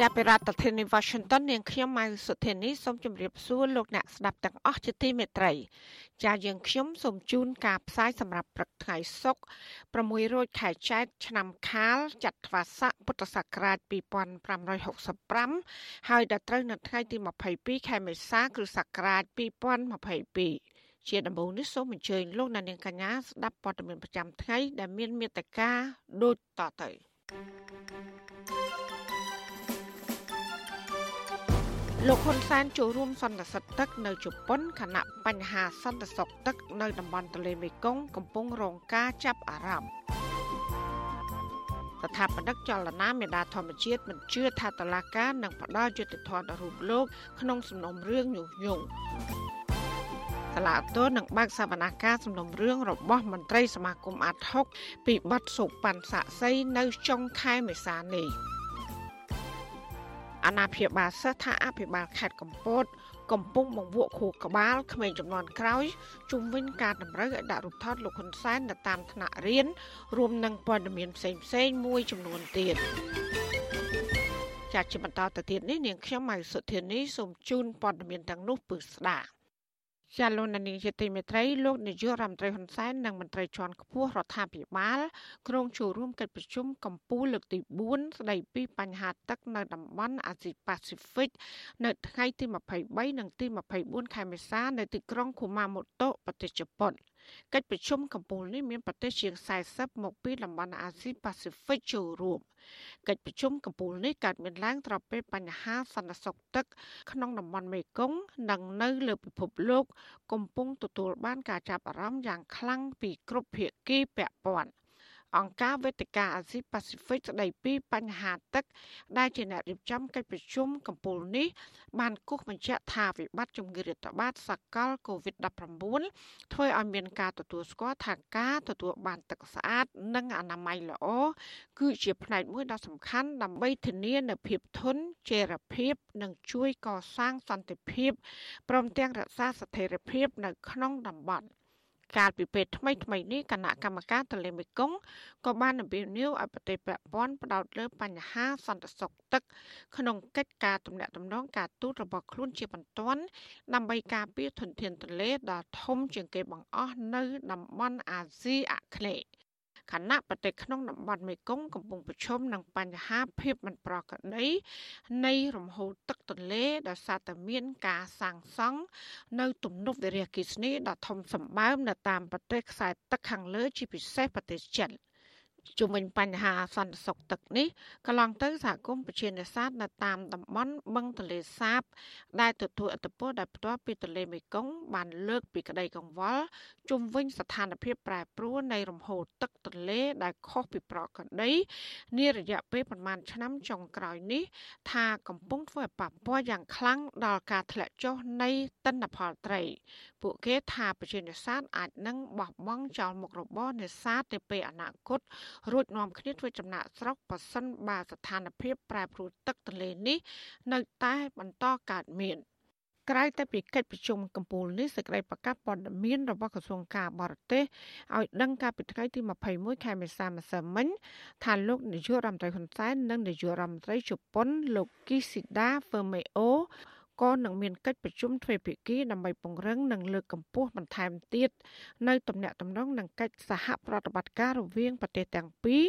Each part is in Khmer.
ចាប់ពីរដ្ឋធានី Washington នាងខ្ញុំម៉ៅសុធានីសូមជម្រាបសួរលោកអ្នកស្ដាប់ទាំងអស់ជាទីមេត្រី ចាយើងខ្ញុំសូមជូនការផ្សាយសម្រាប់ព្រឹកថ្ងៃសុក្រ6រោចខែចែកឆ្នាំខាលចត្វាស័កពុទ្ធសករាជ2565ហើយដល់ត្រូវនៅថ្ងៃទី22ខែមេសាគ្រិស្តសករាជ2022ជាដំបូងនេះសូមអញ្ជើញលោកអ្នកនាងកញ្ញាស្ដាប់ព័ត៌មានប្រចាំថ្ងៃដែលមានមេត្តាដូចតទៅ thank you លោកហ៊ុនសែនចូលរួមសន្និសីទទឹកនៅជប៉ុនខណៈបញ្ហាសន្តិសុខទឹកនៅតំបន់ទន្លេមេគង្គកំពុងរងការចាប់អារម្មណ៍ស្ថាបនិកចលនាមេដាធម្មជាតិមិនជឿថាតឡាការនឹងផ្ដល់យុត្តិធម៌ដល់រូបលោកក្នុងសំណុំរឿងញុះញង់សាលាតូននឹងបើកសវនកម្មសំណុំរឿងរបស់មន្ត្រីសមាគមអាត់ហុកពីបទសុបន្ស័ក្តិសិទ្ធិនៅចុងខែមេសានេះ។ អាណាព្យាបាលសិស្សថាអភិបាលខេត្តកំពត កំពុងបង្វក់ខួរក្បាលក្មេងចំនួនក្រោយជុំវិញការតម្រូវឲ្យដាក់រូបថតលោកហ៊ុនសែននៅតាមថ្នាក់រៀនរួមនឹងព័ត៌មានផ្សេងផ្សេងមួយចំនួនទៀតចាត់ជាបន្តទៅទៀតនេះនាងខ្ញុំម៉ៅសុធានីសូមជូនព័ត៌មានទាំងនោះពឺស្ដាប់ ចាលោកនានីជាទីមេត្រីលោកនាយករដ្ឋមន្ត្រីហ៊ុនសែននិងមន្ត្រីជាន់ខ្ពស់រដ្ឋាភិបាលក្រុងចូលរួមកិច្ចប្រជុំកម្ពុជាលើកទី4ស្ដីពីបញ្ហាទឹកនៅតំបន់អាស៊ីប៉ាស៊ីហ្វិកនៅថ្ងៃទី23និងទី24ខែមេសានៅទីក្រុងគូម៉ាម៉ូតូប្រទេសជប៉ុន។ កិច្ចប្រជុំកំពូលនេះមានប្រទេសជាង40មកពីតំបន់អាស៊ីប៉ាស៊ីហ្វិកចូលរួមកិច្ចប្រជុំកំពូលនេះកើតមានឡើងត្រពេលបញ្ហាសន្តិសុខទឹក ក្នុងតំបន់មេគង្គនិងនៅលើពិភពលោក កំពុងទទួលបានការចាប់អារម្មណ៍យ៉ាងខ្លាំងពីគ្រប់ភាគីពាក់ព័ន្ធ អង្គការវេទិកាអាស៊ីប៉ាស៊ីហ្វិកស្ដីពីបញ្ហាទឹកដែលជាអ្នករៀបចំកិច្ចប្រជុំកំពូលនេះបានគូសបញ្ជាក់ថាវិបត្តិជំងឺរាតត្បាតសកល COVID-19 ធ្វើឲ្យមានការទទួលស្គាល់ថាការទទួលបានទឹកស្អាត និងអនាម័យល្អគឺជាផ្នែកមួយដ៏សំខាន់ដើម្បីធានានូវភាពធន់ចីរភាព និងជួយកសាងសន្តិភាពព្រមទាំងរក្សាស្ថិរភាពនៅក្នុងតំបន់ កាលពីពេលថ្មីថ្មីនេះគណៈកម្មការទន្លេមេគង្គក៏បានអំពាវនាវឲ្យប្រទេសពាក់ព័ន្ធផ្ដោតលើបញ្ហាសន្តិសុខទឹកក្នុងកិច្ចការទំនាក់ទំនងការទូតរបស់ខ្លួនជាបន្ទាន់ដើម្បីការពារធនធានទន្លេដ៏ធំជាងគេបង្អស់នៅតំបន់អាស៊ីអាគ្នេយ៍ ខណៈប្រទេសក្នុងតំបន់មេគង្គកំពុងប្រឈមនឹងបញ្ហាភាពមិនប្រក្រតីនៃរំហូរទឹកទន្លេដោយសារតែមានការសាងសង់នៅទំនប់វារីអគ្គិសនីដ៏ធំសម្បើមនៅតាមប្រទេសខ្សែទឹកខាងលើជាពិសេសប្រទេសចិន។ ជុំវិញបញ្ហាសន្តិសុខទឹកនេះកន្លងទៅសហគមន៍ប្រជានេសាទនៅតាមតំបន់បឹងទន្លេសាប ដែលទទួលឥទ្ធិពលដោយផ្ទាល់ពីទន្លេមេគង្គបានលើកពីក្តីកង្វល់ជុំវិញស្ថានភាពប្រែប្រួលនៃរំហូរទឹកទន្លេដែលខុសពីប្រក្រតីនារយៈពេលប្រមាណឆ្នាំចុងក្រោយនេះ ថាកំពុងធ្វើឲ្យប៉ះពាល់យ៉ាងខ្លាំងដល់ការធ្លាក់ចុះនៃទិន្នផលត្រី ពួកគេថាប្រជានេសាទអាចនឹងបោះបង់ចោលមុខរបរនេសាទទៅពេលអនាគតរួចនាំគ្នាធ្វើចំណាក់ស្រុកប៉ះសិនបើស្ថានភាពប្រែប្រួលទឹកទន្លេនេះ នៅតែបន្តកើតមានក្រៅតែពីកិច្ចប្រជុំកំពូលនេះសេចក្តីប្រកាសព័ត៌មានរបស់ក្រសួងការបរទេសឲ្យដឹងកាលពីថ្ងៃទី21ខែមេសាម្សិលមិញថាលោកនាយករដ្ឋមន្ត្រីហ៊ុនសែននិងនាយករដ្ឋមន្ត្រីជប៉ុនលោកគីស៊ីដាហ្វឺមេអូ ក៏នឹងមានកិច្ចប្រជុំទ្វេភាគីដើម្បីពង្រឹងនិងលើកកម្ពស់បន្ថែមទៀតនៅទំនាក់ទំនងនិងកិច្ចសហប្រតិបត្តិការរវាងប្រទេសទាំងពីរ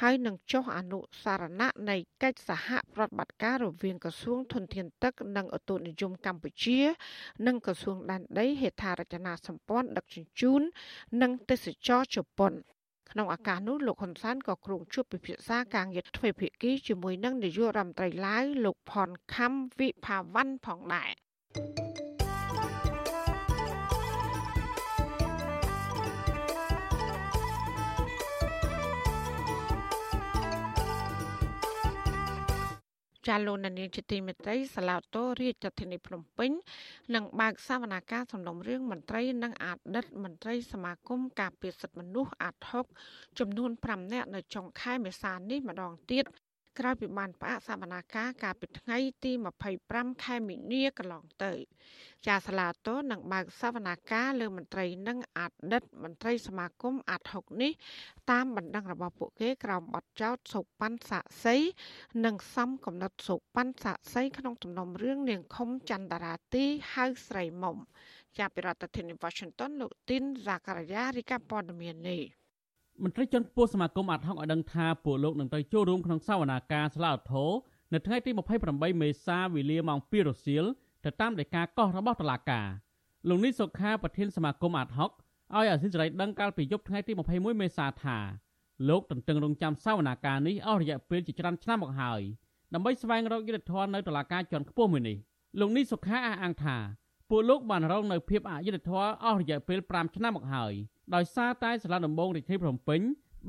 ហើយនឹងចុះអនុសារណៈនៃកិច្ចសហប្រតិបត្តិការរវាងក្រសួងធនធានទឹកនិងឧតុនិយមកម្ពុជា និងក្រសួងដែនដីហេដ្ឋារចនាសម្ព័ន្ធដឹកជញ្ជូន និងទេសចរជប៉ុន ក្នុងឱកាសនោះលោកហ៊ុនសែនក៏គ្រោងជួបពិភាក្សាការងារទ្វេភាគីជាមួយនឹងនាយករដ្ឋមន្ត្រីឡាវលោកផនខំវិផាវ៉ាន់ផងដែរ ចាលោកនានីជាទីមេត្រីសាឡាវតូរាជធានីភ្នំពេញនឹងបើកសវនាការសំណុំរឿងមន្ត្រីនិងអតីតមន្ត្រីសមាគមការពារសិទ្ធិមនុស្សអាត់ហុកចំនួន5នាក់នៅចុងខែមេសានេះម្ដងទៀត ក្រោយពីបានផ្អាកសវនាការកាលពីថ្ងៃទី25ខែមីនាកន្លងទៅ ចាសាឡាតូនឹងបើកសវនាការលើមន្ត្រីនិងអតីតមន្ត្រីសមាគមអាត់ហុកនេះ តាមបណ្ដឹងរបស់ពួកគេក្រោមបទចោទសុប៉ាន់សាក់សីនិងសំកំណត់សុប៉ាន់សាក់សីក្នុងទំនុំរឿងនាងខុមច័ន្ទរាទីហៅស្រីមុំចាប់ពីរដ្ឋធានី Washington លោកទីនហ្សាការីយ៉ារីកាព័ត៌មាននេះ មន្ត្រីជាន់ខ្ពស់សមាគមអាត់ហុកឲ្យដឹងថាពួកលោកនឹងទៅចូលរួមក្នុងសវនាការស្លាវធោនៅថ្ងៃទី28មេសាវេលាម៉ោង2រសៀលទៅតាមដីកាកោះរបស់តុលាការលោកនេះសុខាប្រធានសមាគមអាត់ហុកឲ្យអាស៊ីសេរីដឹងកាលពីយប់ថ្ងៃទី21មេសាថាលោកទន្ទឹងរង់ចាំសវនាការនេះអស់រយៈពេលជាច្រើនឆ្នាំមកហើយដើម្បីស្វែងរកយុត្តិធម៌នៅតុលាការជាន់ខ្ពស់មួយនេះលោកនេះសុខាអះអាងថា ពួកលោកបានរងនៅភាពអយុត្តិធម៌អស់រយៈពេល5ឆ្នាំមកហើយដោយសារតែសាលាដំបងរាជធានីភ្នំពេញ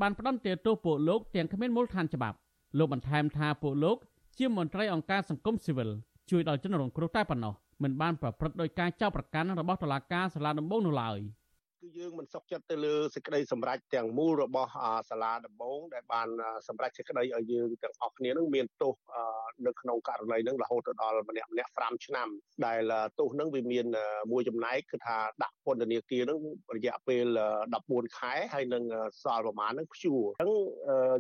បានផ្តន្ទាទោសពួកលោកទាំងគ្មានមូលដ្ឋានច្បាប់លោកបន្ថែមថាពួកលោកជាមន្ត្រីអង្គការសង្គមស៊ីវិលជួយដល់ជនរងគ្រោះតែប៉ុណ្ណោះមិនបានប្រព្រឹត្តដោយការចោទប្រកាន់របស់តុលាការសាលាដំបងនោះឡើយ។ គឺយើងមិនសុខចិត្តទៅលើសេចក្តីសម្រេចទាំងមូលរបស់សាលាដំបងដែលបានសម្រេចសេចក្តីឲ្យយើងទាំងអស់គ្នានឹងមានទោសនៅក្នុងករណីនឹងរហូតទៅដល់ម្នាក់ម្នាក់5ឆ្នាំ ដែលទោសនឹងវាមានមួយចំណែកគឺថាដាក់ពន្ធនាគារនឹងរយៈពេល14ខែហើយនឹងសល់ប្រមាណនឹងព្យួរអញ្ចឹង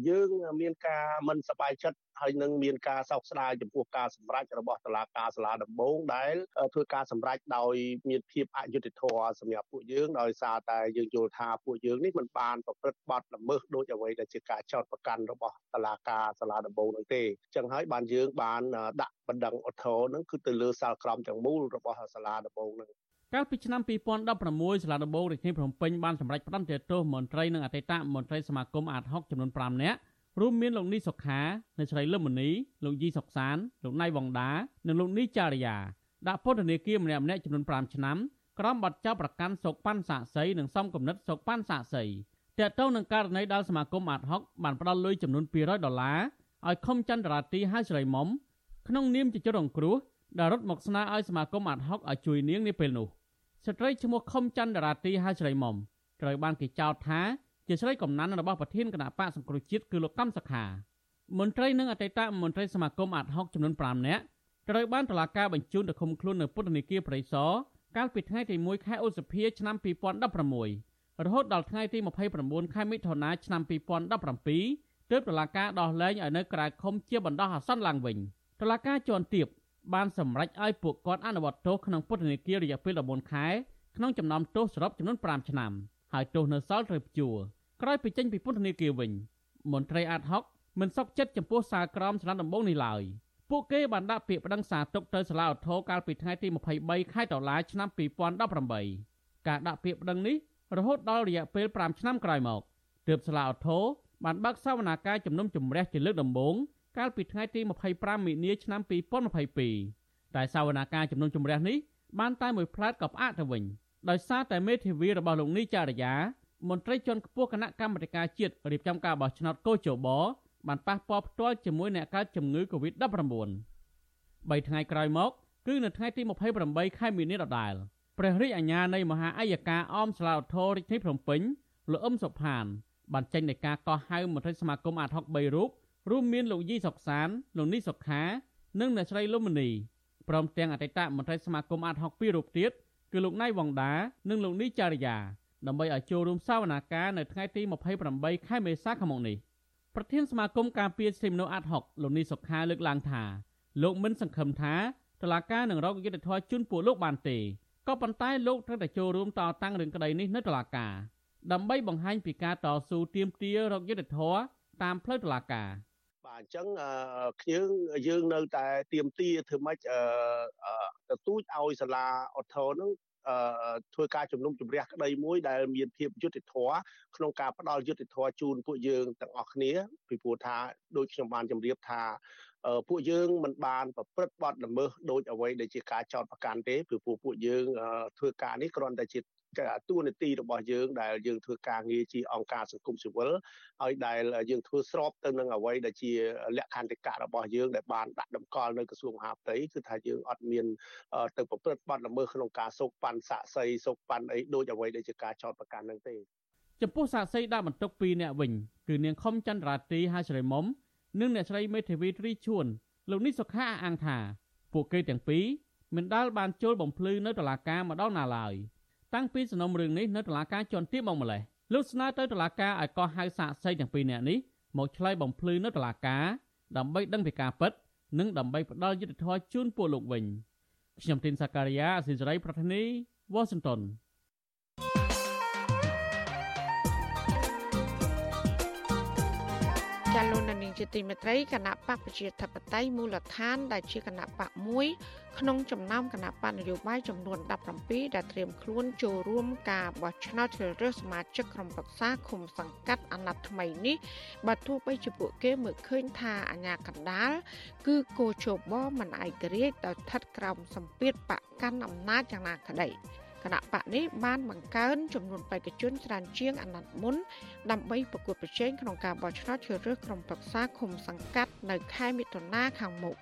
យើងមានការមិនសប្បាយចិត្តហើយនឹងមានការសោកស្ដាយចំពោះការសម្រេចរបស់តុលាការសាលាដំបងដែលធ្វើការសម្រេចដោយមានភាពអយុត្តិធម៌សម្រាប់ពួកយើងដោយសារតែយើងយល់ថាពួកយើងនេះមិនបានប្រព្រឹត្តបទល្មើសដូចអ្វីដែលជាការចោទប្រកាន់របស់តុលាការសាលាដំបងនោះទេអញ្ចឹងហើយបានយើងបានដាក់បណ្ដឹងឧទ្ធរណ៍នឹងគឺទៅលើសាលក្រមទាំងមូលរបស់សាលាដំបងនឹងកាលពីឆ្នាំ2016សាលាដំបងរាជធានីភ្នំពេញបានសម្រេចផ្តន្ទាទោសមន្ត្រីនិងអតីតមន្ត្រីសមាគមអាត60ចំនួន5នាក់រួមមានលោកនីសុខាអ្នកស្រីលឹមមនីលោកយីសុកសានលោកណៃវងដានិងលោកនីចារិយាដាក់ពន្ធនាគារម្នាក់ម្នាក់ចំនួន5ឆ្នាំ ក្រោមបទចោទប្រកាន់សោកប៉ាន់សាក់សីនិងសំគំនិតសោកប៉ាន់សាក់សីតើតើនឹងករណីដែលសមាគមអាតហុកបានផ្ដល់លុយចំនួន200ដុល្លារឲ្យខុំចន្ទរាទីហៅស្រីមុំក្នុងនាមជាជនរងគ្រោះដែលរត់មកស្នើឲ្យសមាគមអាតហុកឲ្យជួយនាងនាពេលនោះស្ត្រីឈ្មោះខុំចន្ទរាទីហៅស្រីមុំត្រូវបានគេចោទថាជាស្រីកំណាន់របស់ប្រធានគណៈបកសង្គ្រោះជាតិគឺលោកកម្មសខាមន្ត្រីនិងអតីតមន្ត្រីសមាគមអាត់ហុកចំនួន5នាក់ត្រូវបានតុលាការបញ្ជូនទៅឃុំខ្លួននៅពន្ធនាគារព្រៃសរ កាលពីថ្ងៃទី1ខែឧសភាឆ្នាំ2016រហូតដល់ថ្ងៃទី29ខែមិថុនាឆ្នាំ2017ទើបតុលាការដោះលែងឲ្យនៅក្រៅឃុំជាបណ្ដោះអាសន្នឡើងវិញតុលាការជាន់ទាបបានសម្រេចឲ្យពួកគាត់អនុវត្តទោសក្នុងពន្ធនាគាររយៈពេល14ខែក្នុងចំណោមទោសសរុបចំនួន5ឆ្នាំហើយទោសនៅសល់ត្រូវព្យួរក្រោយពីចេញពីពន្ធនាគារវិញមន្ត្រីអាតហុកមិនសុខចិត្តចំពោះសារក្រមស្នាដំបងនេះឡើយ ពួកគេបានដាក់ពាក្យប្តឹងសារទុកទៅសាលាឧទ្ធរកាលពីថ្ងៃទី23ខែតុលាឆ្នាំ2018ការដាក់ពាក្យប្តឹងនេះរហូតដល់រយៈពេល5ឆ្នាំក្រោយមកទើបសាលាឧទ្ធរបានបើកសវនាការជំនុំជម្រះជាលើកដំបូងកាលពីថ្ងៃទី25មីនាឆ្នាំ2022តែសវនាការជំនុំជម្រះនេះបានតែមួយផ្លែតក៏ផ្អាកទៅវិញដោយសារតែមេធាវីរបស់លោកនីចារយាមន្ត្រីជាន់ខ្ពស់គណៈកម្មាធិការជាតិរៀបចំការបោះឆ្នោតកោជប បានប៉ះពាល់ផ្ទាល់ជាមួយអ្នកកើតជំងឺ Covid-19 3ថ្ងៃក្រោយមក គឺនៅថ្ងៃទី28ខែមីនាដដែលព្រះរាជអាជ្ញានៃមហាអัยការអមសាឡាឧទ្ធររាជធានីភ្នំពេញលោកអឹមសុផាន បានចេញនៃការកោះហៅមន្ត្រីសមាគមអាត63រូបរួមមានលោកយីសុកសានលោកនីសុខា និងអ្នកស្រីលុំមនីព្រមទាំងអតីតមន្ត្រីសមាគមអាត62រូបទៀតគឺលោកណៃវងដានិងលោកនីចារិយាដើម្បីឲ្យចូលរួមសវនាការនៅថ្ងៃទី28ខែមេសាខាងមុខនេះ ប្រធានសមាគមការពារសិទ្ធិមនុស្សអាត់ហុកលោកនីសុខាលើកឡើងថាលោកមិនសង្ឃឹមថាតឡាការនឹងរកយុត្តិធម៌ជូនពួកលោកបានទេក៏ប៉ុន្តែលោកត្រូវតែចូលរួមតតាំងរឿងក្តីនេះនៅតុលាការដើម្បីបង្ហាញពីការតស៊ូទាមទាររកយុត្តិធម៌តាមផ្លូវតុលាការបាទអញ្ចឹងយើងយើងនៅតែទៀមទាធ្វើម៉េចទទូចឲ្យសាលាអធរនឹង ធ្វើការជំនុំជម្រះក្តីមួយដែលមានភាពយុត្តិធម៌ក្នុងការផ្ដល់យុត្តិធម៌ជូនពួកយើងទាំងអស់គ្នាពីព្រោះថាដូចខ្ញុំបានជម្រាបថាពួកយើងមិនបានប្រព្រឹត្តបទល្មើសដោយអ្វីដែលជាការចោទប្រកាន់ទេពីព្រោះពួកយើងធ្វើការនេះគ្រាន់តែជា តួនាទីរបស់យើងដែលយើងធ្វើការងារជាអង្គការសង្គមស៊ីវិលហើយដែលយើងធ្វើស្របទៅនឹងអ្វីដែលជាលក្ខន្តិកៈរបស់យើងដែលបានដាក់តម្កល់នៅក្រសួងមហាផ្ទៃគឺថាយើងអត់មានទៅប្រព្រឹត្តបទល្មើសក្នុងការសោកប៉ាន់សាក់សីសោកប៉ាន់អីដូចអ្វីដែលជាការចោទប្រកាន់នឹងទេចំពោះសាក់សីដាក់បន្ទុកពីរអ្នកវិញគឺនាងខំចន្ទរាទីហើយស្រីមុំនិងអ្នកស្រីមេធាវីត្រីជួនលោកនេះសុខាអះអាងថាពួកគេទាំងពីរមិនដាល់បានចូលបំភ្លឺនៅតុលាការម្ដងណាឡើយ តាំងពីសំណុំរឿងនេះនៅតុលាការជាន់ទាបមកម្លេះលោកស្នើទៅតុលាការឲ្យកោះហៅសាកសីទាំងពីរនាក់នេះមកឆ្លើយបំភ្លឺនៅតុលាការដើម្បីដឹងពីការពិត និងដើម្បីផ្ដល់យុត្តិធម៌ជូនពួកលោកវិញខ្ញុំទីនសាការីយ៉ាអស៊ីសេរីប្រធានីវ៉ាស៊ីនតោន នាងជាទីមេត្រីគណៈបកប្រជាធិបតេយ្យមូលដ្ឋាន ដែលជាគណៈបកមួយក្នុងចំណោមគណៈបកនយោបាយចំនួន17ដែលត្រៀមខ្លួនចូលរួមការបោះឆ្នោតជ្រើសរើសសមាជិកក្រុមប្រឹក្សាឃុំសង្កាត់អាណត្តិថ្មីនេះបើទោះបីជាពួកគេមើលឃើញថាអាញាកណ្ដាលគឺគោជបមិនឯករាជ្យដោយស្ថិតក្រោមសម្ពាធបកកាន់អំណាចយ៉ាងណាក្តី គណៈបកនេះបានបង្កើនចំនួនបេក្ខជនច្រើនជាងអាណត្តិមុនដើម្បីប្រកួតប្រជែងក្នុងការបោះឆ្នោតជ្រើសរើសក្រុមប្រឹក្សាឃុំសង្កាត់នៅខែមិថុនាខាងមុខ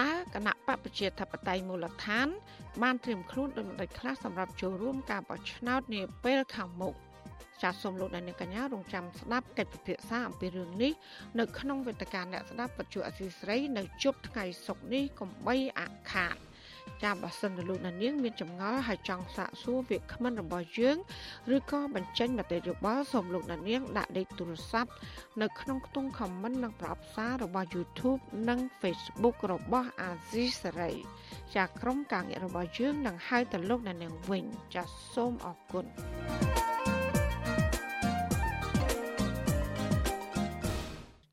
តើគណៈបកប្រជាធិបតេយ្យមូលដ្ឋាន បានត្រៀមខ្លួនដូចម្តេចខ្លះសម្រាប់ចូលរួមការបោះឆ្នោតនាពេលខាងមុខចាសសូមលោកអ្នកនាងកញ្ញារងចាំស្ដាប់កិច្ចពិភាក្សាអំពីរឿងនេះនៅក្នុងវេទិកាអ្នកស្ដាប់បច្ចុប្បន្នអសីស្រីនៅជប់ថ្ងៃសុក្រនេះកុំបីអាខាត ចាំបើសិនលោកណានៀងមានចម្ងល់ហើយចង់សាកសួរវាគ្មិនរបស់យើងឬក៏បញ្ចេញមតិយោបល់សូមលោកណានៀងដាក់លេខទូរស័ព្ទនៅក្នុងខ្ទង់ comment និងប្រអប់សាររបស់ YouTube និង Facebook របស់ Azizi Saray ចាក្រុមការងាររបស់យើងនឹងហៅទៅលោកណានៀងវិញចាសូមអរគុណ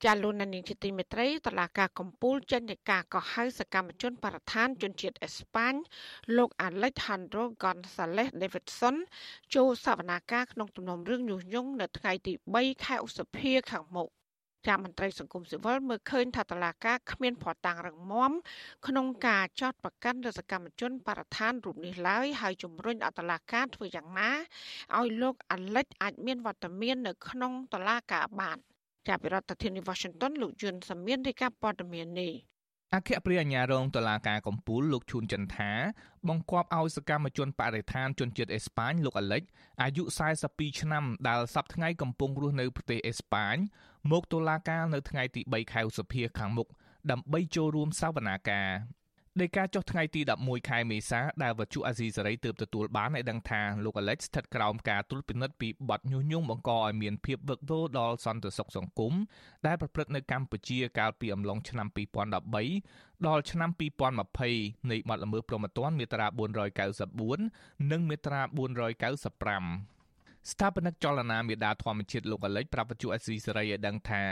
ចាលោកនានីជាទីមេត្រីតឡាការកំពូលចេញនៃការកោះហៅសកម្មជនបរិស្ថានជនជាតិអេស្ប៉ាញលោក Alejandro Gonzalez Davidson ចូលសវនាការក្នុងទំនុំរឿងញុះញង់នៅថ្ងៃទី3ខែឧសភាខាងមុខចាំមន្ត្រីសង្គមស៊ីវិលមើលឃើញថាតឡាការគ្មានភ័ស្តុតាងរឹងមាំក្នុងការចោទប្រកាន់រដ្ឋកម្មជនបរិស្ថានរូបនេះឡើយហើយជំរុញអតឡាការធ្វើយ៉ាងណាឲ្យលោកអាលិចអាចមានវត្តមាននៅក្នុងតឡាការបាន ចាប់ពីរដ្ឋធានី Washington លោកយុនសាមៀនរាយការណ៍ព័ត៌មាននេះអគ្គព្រះអាជ្ញារងតុលាការកំពូលលោកឈួនចន្ទថាបង្គាប់ឲ្យសកម្មជនបរិស្ថានជនជាតិអេស្ប៉ាញលោកអាលិចអាយុ42ឆ្នាំដែលសប្តាហ៍ថ្ងៃកំពុងរស់នៅប្រទេសអេស្ប៉ាញមកតុលាការនៅថ្ងៃទី3ខែឧសភាខាងមុខដើម្បីចូលរួមសវនាការ ដោយការចុះថ្ងៃទី11ខែមេសាដែលវត្ថុអាស៊ីសេរីទើបទទួលបានឲ្យដឹងថាលោក Alex ស្ថិតក្រោមការត្រួតពិនិត្យពីបទញុះញង់បង្កឲ្យមានភាពវឹកវរដល់សន្តិសុខសង្គមដែលប្រព្រឹត្តនៅកម្ពុជាកាលពីអំឡុងឆ្នាំ2013ដល់ឆ្នាំ2020នៃបទល្មើសព្រហ្មទណ្ឌមាត្រា494និងមាត្រា495ស្ថាបនិកចលនាមេដាធម្មជាតិលោកអាលិចប្រាប់វិទ្យុអេស៊ីសេរីឲ្យដឹងថា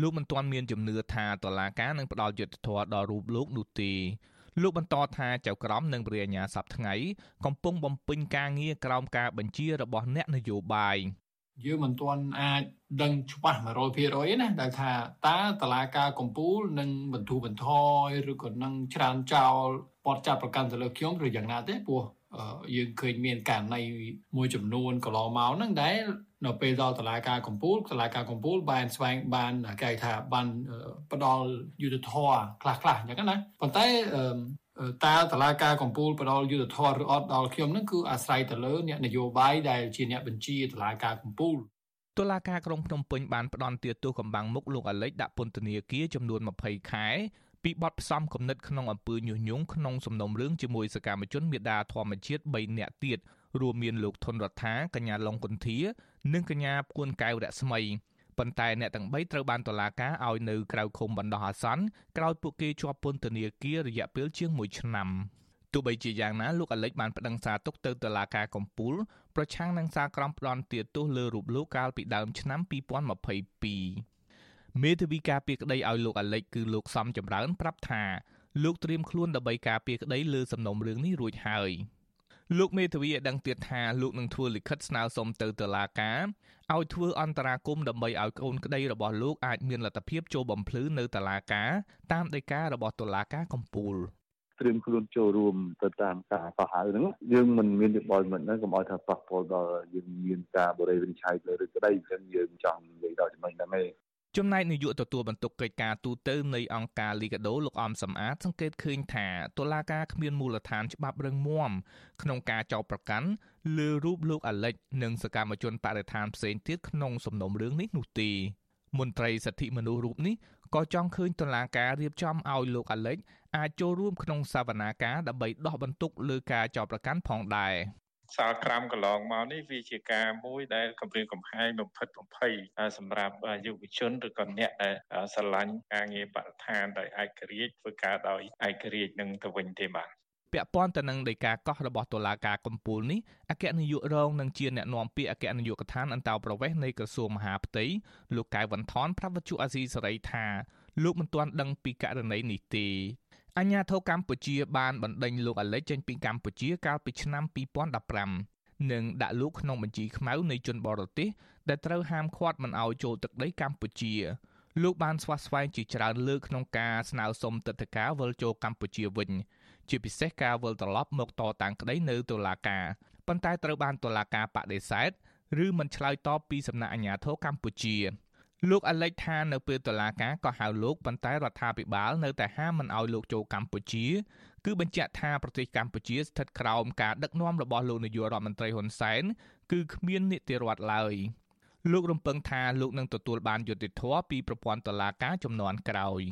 លោកមិនទាន់មានជំនឿថាតឡាការនឹងផ្ដល់យុត្តិធម៌ដល់រូបលោកនោះទេ លោកបន្តថាចៅក្រមនិងព្រះអាញាសប្ថ្ងៃកំពុងបំពេញការងារក្រោមការបញ្ជារបស់អ្នកនយោបាយយើងមិនទាន់អាចដឹងច្បាស់100%ណាដែលថាតើតឡាការកម្ពុជានឹងបន្ធូរបន្ថយឬក៏នឹងច្រានចោលបទចាប់ប្រកាន់ទៅលើខ្ញុំឬយ៉ាងណាទេព្រោះ យើងឃើញមានករណីមួយចំនួនកន្លងមកហ្នឹងដែលនៅពេលដល់តឡាការកម្ពុជាតឡាការកម្ពុជាបានស្វែងបានគេថាបានផ្ដល់យុទ្ធធរខ្លះខ្លះអញ្ចឹងណាប៉ុន្តែតើតឡាការកម្ពុជាផ្ដល់យុទ្ធធរឬអត់ដល់ខ្ញុំហ្នឹងគឺអាស្រ័យទៅលើអ្នកនយោបាយដែលជាអ្នកបញ្ជាតឡាការកម្ពុជាតុលាការក្រុងភ្នំពេញបានផ្ដន្ទាទោសកំបាំងមុខលោកអាលិចដាក់ពន្ធនាគារចំនួន20ខែ ពីបទផ្សំគំនិតក្នុងអំពើញុះញង់ក្នុងសំណុំរឿងជាមួយសកម្មជនមេដាធម្មជាតិ3នាក់ទៀតរួមមានលោកថនរដ្ឋាកញ្ញាឡុងគុន្ធា និងកញ្ញាគួនកែវរស្មីប៉ុន្តែអ្នកទាំង3ត្រូវបានតុលាការឲ្យនៅក្រៅឃុំបណ្ដោះអាសន្នក្រោយពួកគេជាប់ពន្ធនាគាររយៈពេលជាង1ឆ្នាំទោះបីជាយ៉ាងណាលោកអាលិចបានប្តឹងសារទុកទៅតុលាការកំពូលប្រឆាំងនឹងសារក្រមផ្ដន់ទាទោសលើរូបលោកកាលពីដើមឆ្នាំ2022 មេធាវីការពារក្តីឲ្យលោកអាលិចគឺលោកសំចម្រើនប្រាប់ថាលោកត្រៀមខ្លួនដើម្បីការពារក្តីលើសំណុំរឿងនេះរួចហើយលោកមេធាវីឲ្យដឹងទៀតថាលោកនឹងធ្វើលិខិតស្នើសុំទៅតុលាការឲ្យធ្វើអន្តរាគមន៍ដើម្បីឲ្យកូនក្តីរបស់លោកអាចមានលទ្ធភាពចូលបំភ្លឺនៅតុលាការតាមដីការបស់តុលាការកំពូលត្រៀមខ្លួនចូលរួមទៅតាមការកោះហៅហ្នឹងយើងមិនមានយោបល់មិនហ្នឹងកុំឲ្យថាប៉ះពាល់ដល់យើងមានការបរិវិនិច្ឆ័យលើឬក្តីអញ្ចឹងយើងចង់និយាយដល់ចំណុចហ្នឹងឯង ចំណែកនាយកទទួលបន្ទុកកិច្ចការទូតនៃអង្គការលីកាដូលោកអំសំអាតសង្កេតឃើញថាតុលាការគ្មានមូលដ្ឋានច្បាប់រឹងមាំក្នុងការចោទប្រកាន់លើរូបលោកអាលិច និងសកម្មជនបរិស្ថានផ្សេងទៀតក្នុងសំណុំរឿងនេះនោះទេមន្ត្រីសិទ្ធិមនុស្សរូបនេះក៏ចង់ឃើញតុលាការរៀបចំឲ្យលោកអាលិចអាចចូលរួមក្នុងសវនាការដើម្បីដោះបន្ទុកលើការចោទប្រកាន់ផងដែរ សាលក្រាំកន្លងមកនេះវាជាការមួយដែលគម្រាមកំហែងបំផិតបំភ័យសម្រាប់យុវជនឬក៏អ្នកដែលស្រឡាញ់ការងារបរិស្ថានដោយឯករាជ្យធ្វើការដោយឯករាជ្យនឹងទៅវិញទេបាទពាក់ព័ន្ធទៅនឹងដីកាកោះរបស់តុលាការកំពូលនេះអគ្គនាយករងនឹងជាអ្នកណែនាំពាក្យអគ្គនាយកដ្ឋានអន្តោប្រវេសន៍នៃក្រសួងមហាផ្ទៃលោកកែវវ៉ាន់ថនប្រាប់វិទ្យុអាស៊ីសេរីថាលោកមិនទាន់ដឹងពីករណីនេះទេ អញ្ញាធិកម្ពុជាបានបណ្ដេញលោកអាលិចចេញពីកម្ពុជាកាលពីឆ្នាំ2015និងដាក់លោកក្នុងបញ្ជីខ្មៅនៃជនបរទេសដែលត្រូវហាមឃាត់មិនឲ្យចូលទឹកដីកម្ពុជាលោកបានស្វាស្វែងជាច្រើនលើកក្នុងការស្នើសុំទឹកដីការវិលចូលកម្ពុជាវិញជាពិសេសការវិលត្រឡប់មកតតាំងក្តីនៅតុលាការប៉ុន្តែត្រូវបានតុលាការបដិសេធឬមិនឆ្លើយតបពីសំណាក់អាជ្ញាធរកម្ពុជា លោកអាលិចថានៅពេលតុលាការក៏ហៅលោកប៉ុន្តែរដ្ឋាភិបាលនៅតែហាមមិនឲ្យលោកចូលកម្ពុជា គឺបញ្ជាក់ថាប្រទេសកម្ពុជាស្ថិតក្រោមការដឹកនាំរបស់លោកនាយករដ្ឋមន្ត្រីហ៊ុនសែនគឺគ្មាននីតិរដ្ឋឡើយលោករំពឹងថាលោកនឹងទទួលបានយុត្តិធម៌ពីប្រព័ន្ធតុលាការចំនួនក្រោយ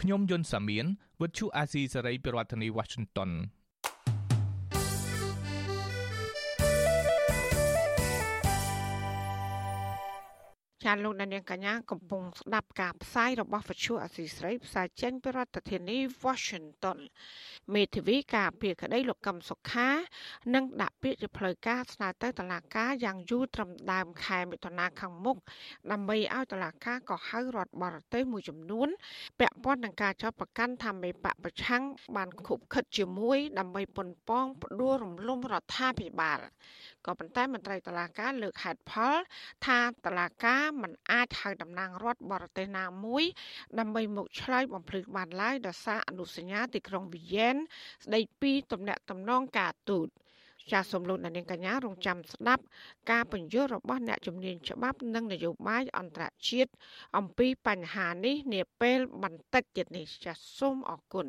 ខ្ញុំយុនសាមៀនវិទ្យុអាស៊ីសេរីប្រធានាធិបតី Washington ចាលោកនាងកញ្ញាកំពុងស្ដាប់ការផ្សាយរបស់វិទ្យុអសីស្រីផ្សាយចេញពីរដ្ឋធានី Washington មេធាវីការពារក្តីលោកកឹមសុខានឹងដាក់ពាក្យជាផ្លូវការស្នើទៅតុលាការយ៉ាងយូរត្រឹមដើមខែមិថុនាខាងមុខដើម្បីឲ្យតុលាការក៏ហៅរដ្ឋបរទេសមួយចំនួនពាក់ព័ន្ធនឹងការចោទប្រកាន់ថាមេបកប្រឆាំងបានខុបខិតជាមួយដើម្បីប៉ុនប៉ងផ្ដួលរំលំរដ្ឋាភិបាលក៏ប៉ុន្តែមន្ត្រីតឡាការលើកហេតុផលថាតឡាការមិនអាចហៅតំណាងរដ្ឋបរទេសណាមួយ ដើម្បីមកឆ្លើយបំភ្លឺបានឡើយដោយសារអនុសញ្ញាទីក្រុងវីយ៉ែនស្ដីពីទំនាក់ទំនងការទូតចាសសូមលោកអ្នកនាងកញ្ញារងចាំស្ដាប់ការបញ្យល់របស់អ្នកជំនាញច្បាប់និងនយោបាយអន្តរជាតិអំពីបញ្ហានេះនាពេលបន្តិចទៀតនេះចាសសូមអរគុណ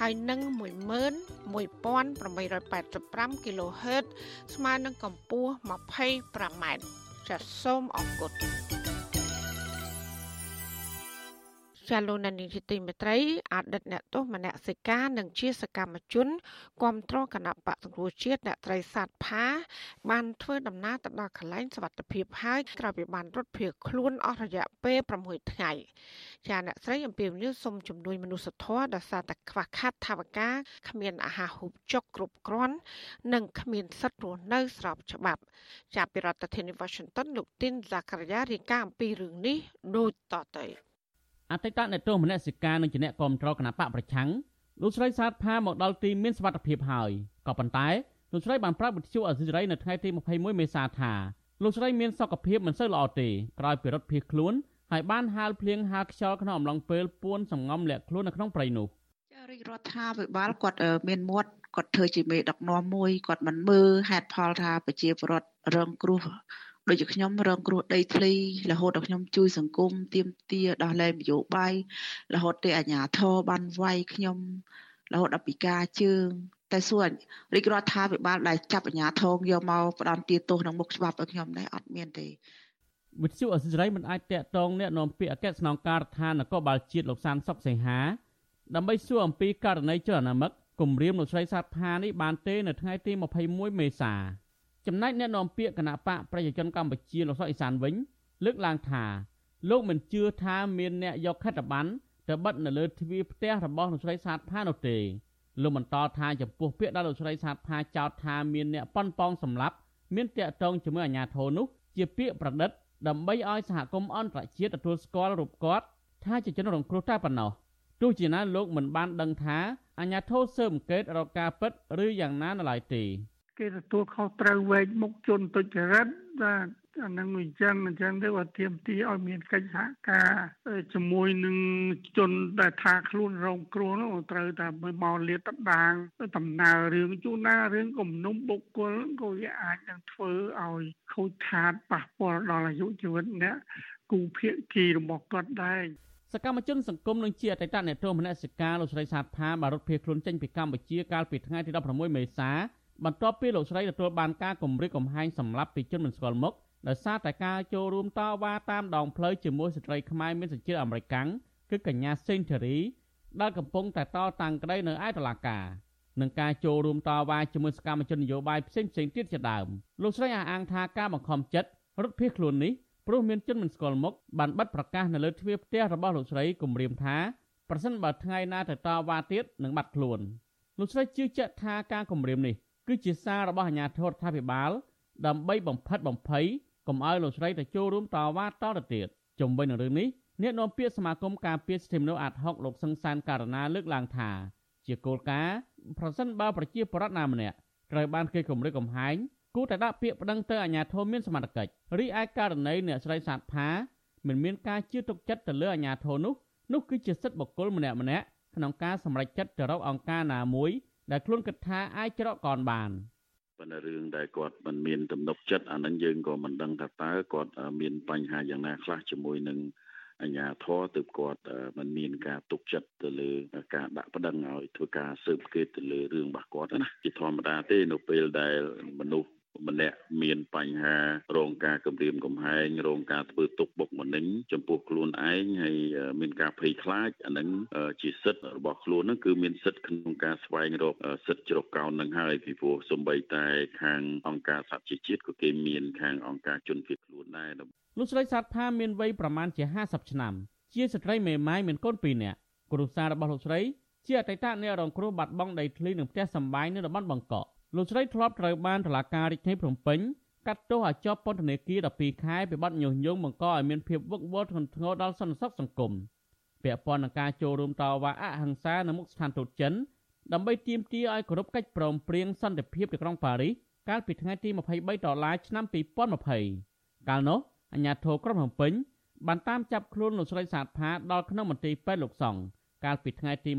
ហើយនឹង11885 kHz ស្មើនឹងកម្ពស់ 25m ចាសសូមអរគុណ ចាលោកនានីជាទីមេត្រីអតីតអ្នកទោសមនសិការនិងជាសកម្មជនគាំទ្រគណៈបកសង្គ្រោះជាតិអ្នកត្រីសាទផាបានធ្វើដំណើរទៅដល់កន្លែងសវត្ថភាពហើយក្រោយពីបានរត់ភៀសខ្លួនអស់រយៈពេល6ថ្ងៃចាអ្នកស្រីអំពីវនីសុំជំនួយមនុស្សធម៌ដោយសារតែខ្វះខាតថវិកាគ្មានអាហារហូបចុកគ្រប់គ្រាន់និងគ្មានសិទ្ធិរស់នៅស្របច្បាប់ចាប់ពីរដ្ឋធានី Washington លោកទីនសាករារាយការណ៍អំពីរឿងនេះដូចតទៅ អតីតអ្នកទោសមនសិការនិងជាអ្នកគ្រប់គ្រងគណៈបកប្រឆាំងលោកស្រីសាទផាមកដល់ទីមានសវត្ថភាពហើយក៏ប៉ុន្តែលោកស្រីបានប្រាប់វិទ្យុអេស៊ីសរ៉ៃនៅថ្ងៃទី21មេសាថាលោកស្រីមានសុខភាពមិនសូវល្អទេក្រោយពីរត់ភៀសខ្លួនហើយបានហាលភ្លៀងហាលខ្យល់ក្នុងអំឡុងពេលពួនសំងំលាក់ខ្លួននៅក្នុងព្រៃនោះចារាជរដ្ឋាភិបាលគាត់មានមាត់គាត់ធ្វើជាមេដឹកនាំមួយគាត់មិនមើលហេតុផលថាប្រជាពលរដ្ឋរងគ្រោះ ដូចជាខ្ញុំរងគ្រោះដីធ្លីរហូតដល់ខ្ញុំជួយសង្គមទៀមទាដោះលែងនយោបាយរហូតទៅអាជ្ញាធរបានវាយខ្ញុំរហូតដល់ពិការជើងតែសួររាជរដ្ឋាភិបាលដែលចាប់អាជ្ញាធរយកមកផ្ដន់ទាទោសក្នុងមុខច្បាប់ឲ្យខ្ញុំដែរអត់មានទេវិទ្យុអសិរ័យមិនអាចតាក់ទងអ្នកនាំពាក្យអគ្គស្នងការដ្ឋាននគរបាលជាតិលោកសានសុកសីហា ដើម្បីសួរអំពីករណីចលនាមិកគម្រាមលោកស្រីសាទផានេះបានទេនៅថ្ងៃទី21មេសា ចំណែកអ្នកនាំពាក្យគណៈបកប្រជាជនកម្ពុជាលោកសុកអេសានវិញ លើកឡើងថាលោកមិនជឿថាមានអ្នកយកខិត្តប័ណ្ណទៅបិទនៅលើទ្វារផ្ទះរបស់លោកស្រីសាទផានោះទេលោកបន្តថាចំពោះពាក្យដែលលោកស្រីសាទផាចោទថាមានអ្នកប៉ុនប៉ងសម្លាប់មានតាក់ទងជាមួយអាជ្ញាធរនោះជាពាក្យប្រឌិត ដើម្បីឲ្យសហគមន៍អន្តរជាតិទទួលស្គាល់រូបគាត់ថាជាជនរងគ្រោះតែប៉ុណ្ណោះទោះជាណាលោកមិនបានដឹងថាអាជ្ញាធរស៊ើបអង្កេតរកការពិតឬយ៉ាងណានៅឡើយទេ គេទទួលខុសត្រូវវែកមុខជនទុច្ចរិតបាទអានឹងអញ្ចឹងអញ្ចឹងទៅអត់ទៀមទីឲ្យមានកិច្ចសហការជាមួយនឹងជនដែលថាខ្លួនរងគ្រោះនោះត្រូវតែមកលាតត្រដាងដំណើររឿងជួនណារឿងគំនុំបុគ្គលក៏វាអាចនឹងធ្វើឲ្យខូចខាតប៉ះពាល់ដល់អាយុជីវិតអ្នកគូភាគីរបស់គាត់ដែរសកម្មជនសង្គមនឹងជាអតីតអ្នកទោសមនសិការលោកស្រីសាទផាបានរត់ភៀសខ្លួនចេញពីកម្ពុជាកាលពីថ្ងៃទី16មេសា បន្ទាប់ពីលោកស្រីទទួលបានការគំរាមកំហែងសម្លាប់ពីជនមិនស្គាល់មុខដោយសារតែការចូលរួមតវ៉ាតាមដងផ្លូវជាមួយស្ត្រីខ្មែរមានសញ្ជាតិអាមេរិកគឺកញ្ញាសេនធេរីដែលកំពុងតែតតាំងក្តីនៅឯតុលាការនឹងការចូលរួមតវ៉ាជាមួយសកម្មជននយោបាយផ្សេងផ្សេងទៀតជាដើមលោកស្រីអះអាងថាការបង្ខំចិត្តរត់ភៀសខ្លួននេះព្រោះមានជនមិនស្គាល់មុខបានបិទប្រកាសនៅលើទ្វារផ្ទះរបស់លោកស្រីគំរាមថាប្រសិនបើថ្ងៃណាទៅតវ៉ាទៀតនឹងបាត់ខ្លួនលោកស្រីជឿជាក់ថាការគំរាមនេះ គឺជាសាររបស់អាជ្ញាធររដ្ឋាភិបាលដើម្បីបំផិតបំភ័យកុំឲ្យលោកស្រីទៅចូលរួមតវ៉ាតទៅទៀតជំវិញនឹងរឿងនេះអ្នកនាំពាក្យសមាគមការពារសិទ្ធិមនុស្សអាត់ហុកលោកសង្សានករណាលើកឡើងថាជាគោលការណ៍ប្រសិនបើប្រជាពលរដ្ឋណាម្នាក់ត្រូវបានគេគំរាមកំហែងគួរតែដាក់ពាក្យប្តឹងទៅអាជ្ញាធរមានសមត្ថកិច្ចរីឯករណីអ្នកស្រីសាទផាមិនមានការជឿទុកចិត្តទៅលើអាជ្ញាធរនោះនោះគឺជាសិទ្ធិបុគ្គលម្នាក់ម្នាក់ក្នុងការសម្រេចចិត្តទៅរកអង្គការណាមួយ ដែលខ្លួនគិតថាអាចច្រកកនបានប៉ុន្តែរឿងដែលគាត់មិនមានទំនុកចិត្តអានឹងយើងក៏មិនដឹងថាតើគាត់មានបញ្ហាយ៉ាងណាខ្លះជាមួយនឹងអញ្ញាធរទើបគាត់មិនមានការទុកចិត្តទៅលើការដាក់ប្តឹងឲ្យធ្វើការស៊ើបអង្កេតទៅលើរឿងរបស់គាត់ណាជាធម្មតាទេនៅពេលដែលមនុស្ស ម្នាក់មានបញ្ហារងការគំរាមកំហែងរងការធ្វើទុកបុកម្នេញចំពោះខ្លួនឯងហើយមានការភ័យខ្លាចអានឹងជាសិទ្ធិរបស់ខ្លួននឹងគឺមានសិទ្ធិក្នុងការស្វែងរកសិទ្ធិជ្រកកោននឹងហើយពីព្រោះសំបីតែខាងអង្គការសហជីវជាតិក៏គេមានខាងអង្គការជនភៀសខ្លួនដែរលោកស្រីសាទផាមានវ័យប្រមាណជា50ឆ្នាំ ជាស្ត្រីមេម៉ាយមានកូន2នាក់គ្រួសាររបស់លោកស្រីជាអតីតអ្នករងគ្រោះបាត់បង់ដីធ្លីនិងផ្ទះសម្បែងនៅតំបន់បង្កក់ លោកស្រីធ្លាប់ត្រូវបានតុលាការរាជធានីភ្នំពេញកាត់ទោសឲ្យជាប់ពន្ធនាគារ12ខែពីបទញុះញង់បង្កឲ្យមានភាពវឹកវរធ្ងន់ធ្ងរដល់សន្តិសុខសង្គមពាក់ព័ន្ធនឹងការចូលរួមតវ៉ាអហិង្សានៅមុខស្ថានទូតចិនដើម្បីទាមទារឲ្យគោរពកិច្ចព្រមព្រៀងសន្តិភាពទីក្រុងប៉ារីសកាលពីថ្ងៃទី23ដុល្លារឆ្នាំ2020កាលនោះអាជ្ញាធរក្រុងភ្នំពេញបានតាមចាប់ខ្លួនលោកស្រីសាទផាដល់ក្នុងមន្ទីរពេទ្យលោកសង្ឃកាលពីថ្ងៃទី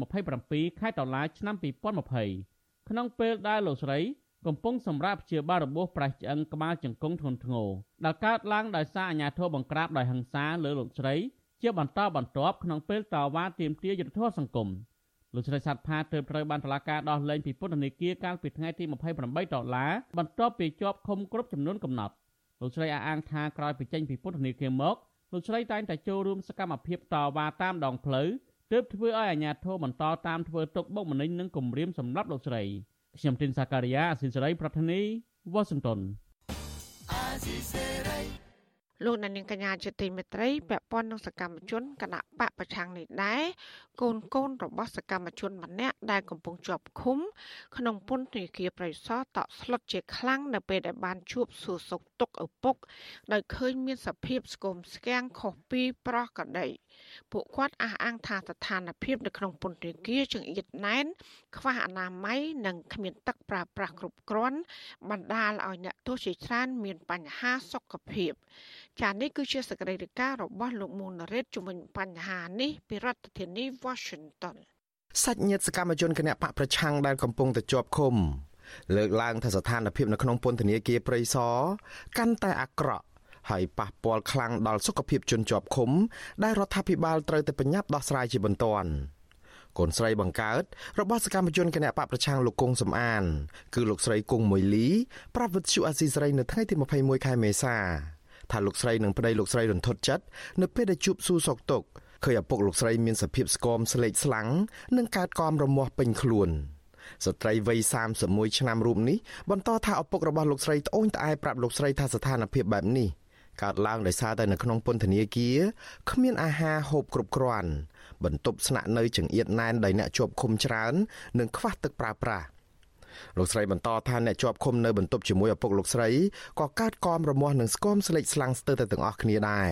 27ខែតុលាឆ្នាំ2020 ក្នុងពេលដែលលោកស្រីកំពុងសម្រាប់ព្យាបាលរបួសប្រេះឆ្អឹងក្បាលជង្គង់ធ្ងន់ធ្ងរដែលកើតឡើងដោយសារអាញាធរបង្ក្រាបដោយហិង្សាលើលោកស្រីជាបន្តបន្ទាប់ក្នុងពេលតវ៉ាទាមទារយុត្តិធម៌សង្គមលោកស្រីសាត់ផាទើបត្រូវបានតុលាការដោះលែងពីពន្ធនាគារកាលពីថ្ងៃទី28ដុល្លារបន្ទាប់ពីជាប់ឃុំគ្រប់ចំនួនកំណត់លោកស្រីអះអាងថាក្រោយពីចេញពីពន្ធនាគារមកលោកស្រីតែងតែចូលរួមសកម្មភាពតវ៉ាតាមដងផ្លូវ ទើបធ្វើឲ្យអាជ្ញាធរបន្តតាមធ្វើទុកបុកម្នេញនិងគំរាមសម្រាប់លោកស្រីខ្ញុំទីនសាការីយ៉ាអស៊ីសេរីប្រធានីវ៉ាស៊ីនតោនលោកនាងកញ្ញាជាទីមេត្រីពាក់ព័ន្ធនឹងសកម្មជនគណៈបកប្រឆាំងនេះដែរកូនកូនរបស់សកម្មជនម្នាក់ដែលកំពុងជាប់ឃុំ ក្នុងពន្ធនាគារប្រៃសណតក់ស្លុតជាខ្លាំងនៅពេលដែលបានជួបសួរសុខទុក្ខឪពុកដោយឃើញមានសភាពស្គមស្គាំងខុសពីប្រោះកដី ពួកគាត់អះអាងថាស្ថានភាពនៅក្នុងពន្ធនាគារចង្អៀតណែនខ្វះអនាម័យនិងគ្មានទឹកប្រើប្រាស់គ្រប់គ្រាន់បណ្ដាលឲ្យអ្នកទោសជាច្រើនមានបញ្ហាសុខភាព ចា៎នេះគឺជាសកម្មភាពរបស់លោកមូនរ៉េតជំវិញបញ្ហានេះពីរដ្ឋធានី Washington សាច់ញាតិសកម្មជនគណៈបកប្រឆាំងដែលកំពុងតែជាប់ឃុំលើកឡើងថាស្ថានភាពនៅក្នុងពន្ធនាគារព្រៃសរកាន់តែអាក្រក់ ហើយប៉ះពាល់ខ្លាំងដល់សុខភាពជនជាប់ឃុំ ដែលរដ្ឋាភិបាលត្រូវតែប្រញាប់ដោះស្រាយជាបន្ទាន់កូនស្រីបង្កើតរបស់សកម្មជនគណៈបកប្រឆាំងលោកគង់សំអាន គឺលោកស្រីគង់មួយលីប្រាប់វិទ្យុអាស៊ីសេរីនៅថ្ងៃទី21ខែមេសាថាលោកស្រីនឹងប្តីលោកស្រីរន្ធត់ចិត្តនៅពេលដែលជួបស៊ូសុកទុកឃើញឪពុកលោកស្រីមានសភាពស្គមស្លេកស្លាំងនិងកើតកមរមាស់ពេញខ្លួនស្ត្រីវ័យ31ឆ្នាំរូបនេះបន្តថាឪពុករបស់លោកស្រីត្អូញត្អែប្រាប់លោកស្រីថាស្ថានភាពបែបនេះ កើតឡើងដោយសារតែនៅក្នុងពន្ធនាគារគ្មានអាហារហូបគ្រប់គ្រាន់ បន្ទប់ស្នាក់នៅចង្អៀតណែនដោយអ្នកជាប់ឃុំច្រើន និងខ្វះទឹកប្រើប្រាស់លោកស្រីបន្តថាអ្នកជាប់ឃុំនៅបន្ទប់ជាមួយឪពុកលោកស្រីក៏កើតកមរមាស់និងស្គមស្លេកស្លាំងស្ទើរតែទាំងអស់គ្នាដែរ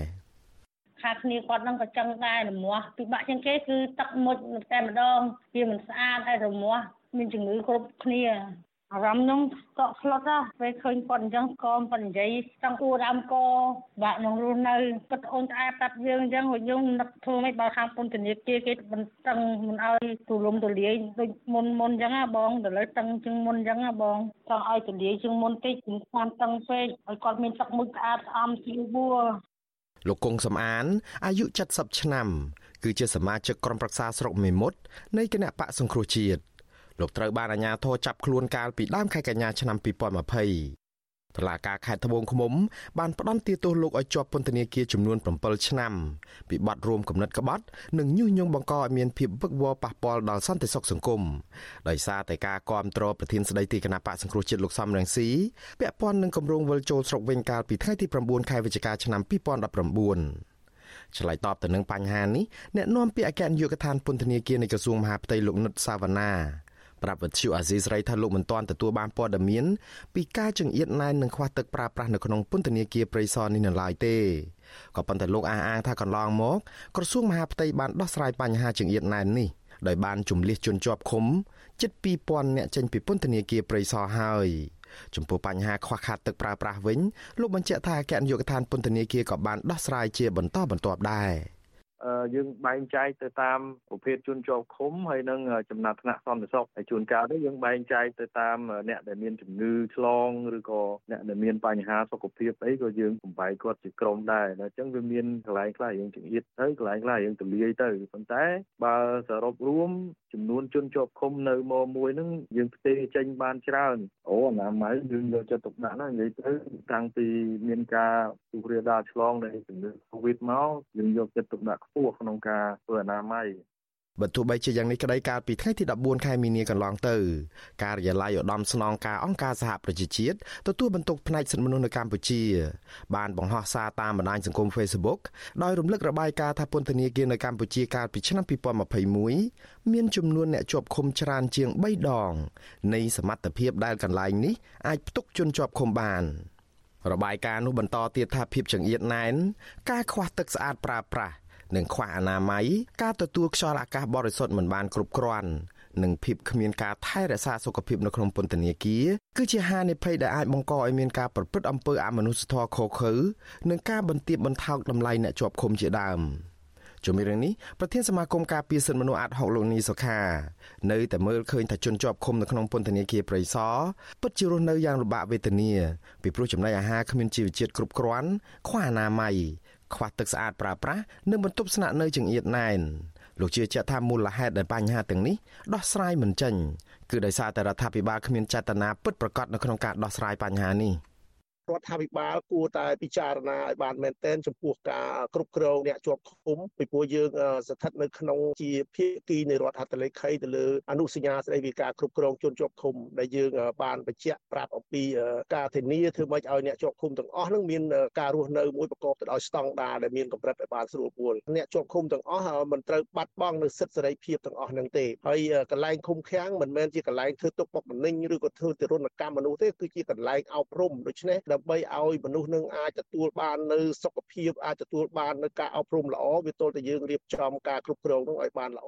ខាគ្នាគាត់នឹងក៏ចឹងដែររមាស់ពិបាកជាងគេគឺទឹកមុជតែម្ដងវាមិនស្អាតហើយរមាស់មានជំងឺគ្រប់គ្នា អារម្មណ៍នោះកក់ស្លុតណាពេលឃើញគាត់អញ្ចឹងក៏គាត់និយាយចង់គួរដើមកបាក់នឹងរស់នៅគាត់អូនត្អែប្រាប់យើងអញ្ចឹងហើយយើងនឹកធ្វើមិនបើខាងពន្ធនាគារគេបន្តឹងមិនឲ្យទូលំទូលាយដូចមុនមុនអញ្ចឹងណាបងទៅលើតឹងជាងមុនអញ្ចឹងណាបងចង់ឲ្យទូលាយជាងមុនតិចជំខានតឹងពេកឲ្យគាត់មានទឹកមុខស្អាតស្អំជាបួរលោកគង់សំអានអាយុ70ឆ្នាំ គឺជាសមាជិកក្រុមប្រឹក្សាស្រុកមេមត់នៃគណៈបកសង្គ្រោះជាតិ លោកត្រូវបានអាជ្ញាធរចាប់ខ្លួនកាលពីដើមខែកញ្ញាឆ្នាំ2020តុលាការខេត្តត្បូងឃ្មុំបានផ្តន្ទាទោសលោកឲ្យជាប់ពន្ធនាគារចំនួន7ឆ្នាំពីបទរួមគំនិតក្បត់និងញុះញង់បង្កឲ្យមានភាពវឹកវរប៉ះពាល់ដល់សន្តិសុខសង្គមដោយសារតែការគាំទ្រប្រធានស្ដីទីគណៈបកសង្គ្រោះជាតិលោកសំរងស៊ីពាក់ព័ន្ធនឹងគម្រោងវិលចូលស្រុកវិញកាលពីថ្ងៃទី9ខែវិច្ឆិកាឆ្នាំ2019ឆ្លើយតបទៅនឹងបញ្ហានេះអ្នកនាំពាក្យអគ្គនាយកដ្ឋានពន្ធនាគារនៃក្រសួងមហាផ្ទៃលោកនុតសាវណ្ណា ប្រាប់វិទ្យុអាស៊ីសេរីថាលោកមិនទាន់ទទួលបានព័ត៌មានពីការចង្អៀតណែននិងខ្វះទឹកប្រើប្រាស់នៅក្នុងពន្ធនាគារព្រៃសរនេះនៅឡើយទេក៏ប៉ុន្តែលោកអះអាងថាកន្លងមកក្រសួងមហាផ្ទៃបានដោះស្រាយបញ្ហាចង្អៀតណែននេះដោយបានជំលះជនជាប់ឃុំជិត2000នាក់ចេញពីពន្ធនាគារព្រៃសរហើយចំពោះបញ្ហាខ្វះខាតទឹកប្រើប្រាស់វិញលោកបញ្ជាក់ថាអគ្គនាយកដ្ឋានពន្ធនាគារក៏បានដោះស្រាយជាបន្តបន្ទាប់ដែរ។ យើងបែងចែកទៅតាមប្រភេទជនជាប់ឃុំហើយនិងចំណាត់ថ្នាក់សន្តិសុខហើយជួនកាលទៅយើងបែងចែកទៅតាមអ្នកដែលមានជំងឺឆ្លងឬក៏អ្នកដែលមានបញ្ហាសុខភាពអីក៏យើងបំបែកគាត់ជាក្រុមដែរអញ្ចឹងវាមានកន្លែងខ្លះយើងចង្អៀតទៅកន្លែងខ្លះយើងទលាយទៅប៉ុន្តែបើសរុបរួមចំនួនជនជាប់ឃុំនៅមមួយហ្នឹងយើងផ្ទេរចេញបានច្រើនអូអនាម័យយើងយកចិត្តទុកដាក់ណាស់និយាយទៅតាំងពីមានការទូរាដាឆ្លងនៃជំងឺ Covid មកយើងយកចិត្តទុកដាក់ខ្ពស់ក្នុងការធ្វើអនាម័យ បើទោះបីជាយ៉ាងនេះក្តីកាលពីថ្ងៃទី14ខែមីនាកន្លងទៅការិយាល័យឧត្តមស្នងការអង្គការសហប្រជាជាតិទទួលបន្ទុកផ្នែកសិទ្ធិមនុស្សនៅកម្ពុជា បានបង្ហោះសារតាមបណ្ដាញសង្គម Facebook ដោយរំលឹករបាយការណ៍ថាពន្ធនាគារនៅកម្ពុជាកាលពីឆ្នាំ2021មានចំនួនអ្នកជាប់ឃុំច្រើនជាង3ដងនៃសមត្ថភាពដែលកន្លែងនេះអាចផ្ទុកជនជាប់ឃុំបានរបាយការណ៍នោះបន្តទៀតថាភាពចង្អៀតណែនការខ្វះទឹកស្អាតប្រើប្រាស់ និងខ្វះអនាម័យការទទួលខ្យល់អាកាសបរិសុទ្ធមិនបានគ្រប់គ្រាន់និងភាពគ្មានការថែរក្សាសុខភាពនៅក្នុងពន្ធនាគារគឺជាហានិភ័យដែលអាចបង្កឲ្យមានការប្រព្រឹត្តអំពើអមនុស្សធម៌ខុសខើនិងការបន្ទាបបន្ថោកតម្លៃអ្នកជាប់ឃុំជាដើមជំរាបរឿងនេះប្រធានសមាគមការពារសិទ្ធិមនុស្សអាត់ហុកលោកនីសុខានៅតែមើលឃើញថាជនជាប់ឃុំនៅក្នុងពន្ធនាគារព្រៃសរពិតជារស់នៅយ៉ាងលំបាកវេទនាពីព្រោះចំណីអាហារគ្មានជីវជាតិគ្រប់គ្រាន់ខ្វះអនាម័យ ខ្វះទឹកស្អាតប្រើប្រាស់និងបន្ទប់ស្នាក់នៅចង្អៀតណែនលោកជឿជាក់ថាមូលហេតុដែលបញ្ហាទាំងនេះដោះស្រាយមិនចេញគឺដោយសារតែរដ្ឋាភិបាលគ្មានចេតនាពិតប្រាកដនៅក្នុងការដោះស្រាយបញ្ហានេះ។ រដ្ឋាភិបាលគួរតែពិចារណាឲ្យបានមែនទែនចំពោះការគ្រប់គ្រងអ្នកជាប់ឃុំពីព្រោះយើងស្ថិតនៅក្នុងជាភាគីនៃរដ្ឋហត្ថលេខីទៅលើអនុសញ្ញាស្តីពីការគ្រប់គ្រងជនជាប់ឃុំដែលយើងបានបញ្ជាក់ប្រាប់អំពីការធានាធ្វើម៉េចឲ្យអ្នកជាប់ឃុំទាំងអស់នឹងមានការរស់នៅមួយប្រកបទៅដោយស្តង់ដារដែលមានកម្រិតឲ្យបានស្រួលពួលអ្នកជាប់ឃុំទាំងអស់មិនត្រូវបាត់បង់នៅសិទ្ធិសេរីភាពទាំងអស់នឹងទេហើយកន្លែងឃុំឃាំងមិនមែនជាកន្លែងធ្វើទុកបុកម្នេញឬក៏ធ្វើទរណកម្មមនុស្សទេគឺជាកន្លែងអប់រំដូច្នេះដើម្បីឲ្យមនុស្សនឹងអាចទទួលបាននៅសុខភាពអាចទទួលបាននៅការអប់រំល្អវាទល់តែយើងរៀបចំការគ្រប់គ្រងនោះឲ្យបានល្អ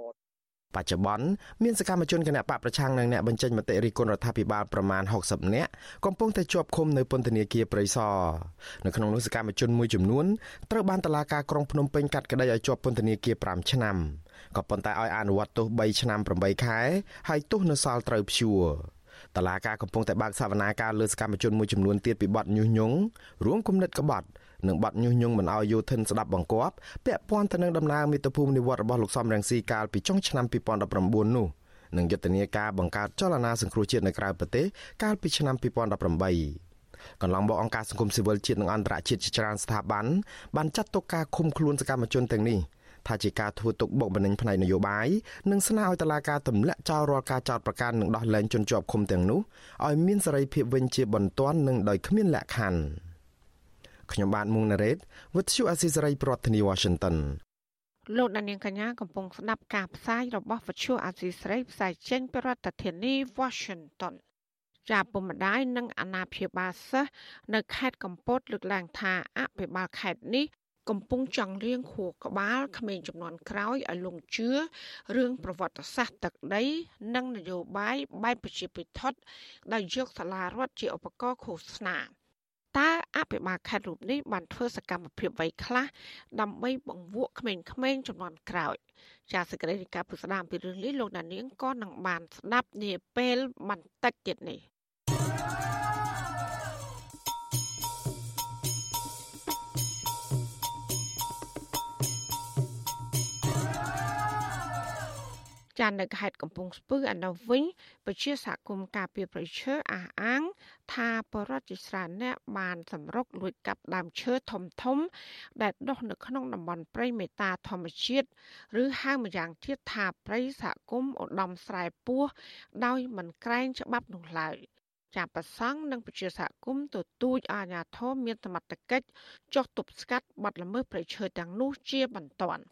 បច្ចុប្បន្នមានសកម្មជនគណៈបកប្រឆាំងនិងអ្នកបញ្ចេញមតិរិះគន់រដ្ឋាភិបាលប្រមាណ60នាក់កំពុងតែជាប់ឃុំនៅពន្ធនាគារព្រៃសរនៅក្នុងនោះសកម្មជនមួយចំនួនត្រូវបានតុលាការក្រុងភ្នំពេញកាត់ក្តីឲ្យជាប់ពន្ធនាគារ5ឆ្នាំក៏ប៉ុន្តែឲ្យអនុវត្តទោស3ឆ្នាំ8ខែហើយទោសនៅសល់ត្រូវព្យួរ តឡាការកំពុងតែបើកសវនាការលើសកម្មជនមួយចំនួនទៀតពីបទញុះញង់រួមគំនិតក្បត់និងបាត់ញុះញង់មិនឲ្យយោធិនស្ដាប់បង្គាប់ពាក់ព័ន្ធទៅនឹងដំណើរមាតុភូមិនិវត្តរបស់លោកសំរងស៊ីកាលពីចុងឆ្នាំ2019នោះនិងយុទ្ធនាការបង្កើតចលនាសង្គ្រោះជាតិនៅក្រៅប្រទេសកាលពីឆ្នាំ2018កន្លងមកអង្គការសង្គមស៊ីវិលជាតិនិងអន្តរជាតិជាច្រើនស្ថាប័នបានចាត់ទុកការឃុំខ្លួនសកម្មជនទាំងនេះ ថាជាការធ្វើទុកបុកម្នេញផ្នែកនយោបាយនិងស្នើឲ្យតុលាការទម្លាក់ចោលរាល់ការចោទប្រកាន់និងដោះលែងជនជាប់ឃុំទាំងនោះឲ្យមានសេរីភាពវិញជាបន្ទាន់និងដោយគ្មានលក្ខខណ្ឌខ្ញុំបាទមុងណារ៉េត With you Asisari ប្រធានាទី Washington លោកដានៀងកញ្ញាកំពុងស្ដាប់ការផ្សាយរបស់វិទ្យុអាស៊ីសេរីផ្សាយចេញពីរដ្ឋធានី Washington ចាពុំម្ដាយនិងអាណាព្យាបាលសិស្សនៅខេត្តកំពតលើកឡើងថាអភិបាលខេត្តនេះ កំពុងចង់រៀងខួរក្បាលក្មេងចំនួនក្រោយឲ្យលងជឿរឿងប្រវត្តិសាស្ត្រទឹកដី និងនយោបាយបែបប្រជាពិធដោយយកសាលារដ្ឋជាឧបករណ៍ឃោសនាតើអភិបាលខេត្តរូបនេះបានធ្វើសកម្មភាពអ្វីខ្លះដើម្បីបង្វក់ក្មេងៗចំនួនក្រោយចាសសេចក្តីរាយការណ៍ពុស្ដាមពីរឿងនេះលោកដានៀងក៏នឹងបានស្ដាប់នាពេលបន្តិចទៀតនេះ ចាននៅខេត្តកំពង់ស្ពឺឯនោះវិញពជាសហគមន៍ការពារប្រឈើអះអាង ថាបរដ្ឋជាច្រើនអ្នកបានសម្រុកលួចកាប់ដើមឈើធំធំ ដែលដុះនៅក្នុងតំបន់ព្រៃមេតាធម្មជាតិឬហៅម្យ៉ាងទៀតថាព្រៃសហគមន៍ឧត្តមស្រែពោះដោយមិនក្រែងច្បាប់នោះឡើយចាប់ប្រសង់និងប្រជាសហគមន៍ទទូចអាជ្ញាធរមានសមត្ថកិច្ចចុះទប់ស្កាត់បទល្មើសព្រៃឈើទាំងនោះជាបន្ទាន់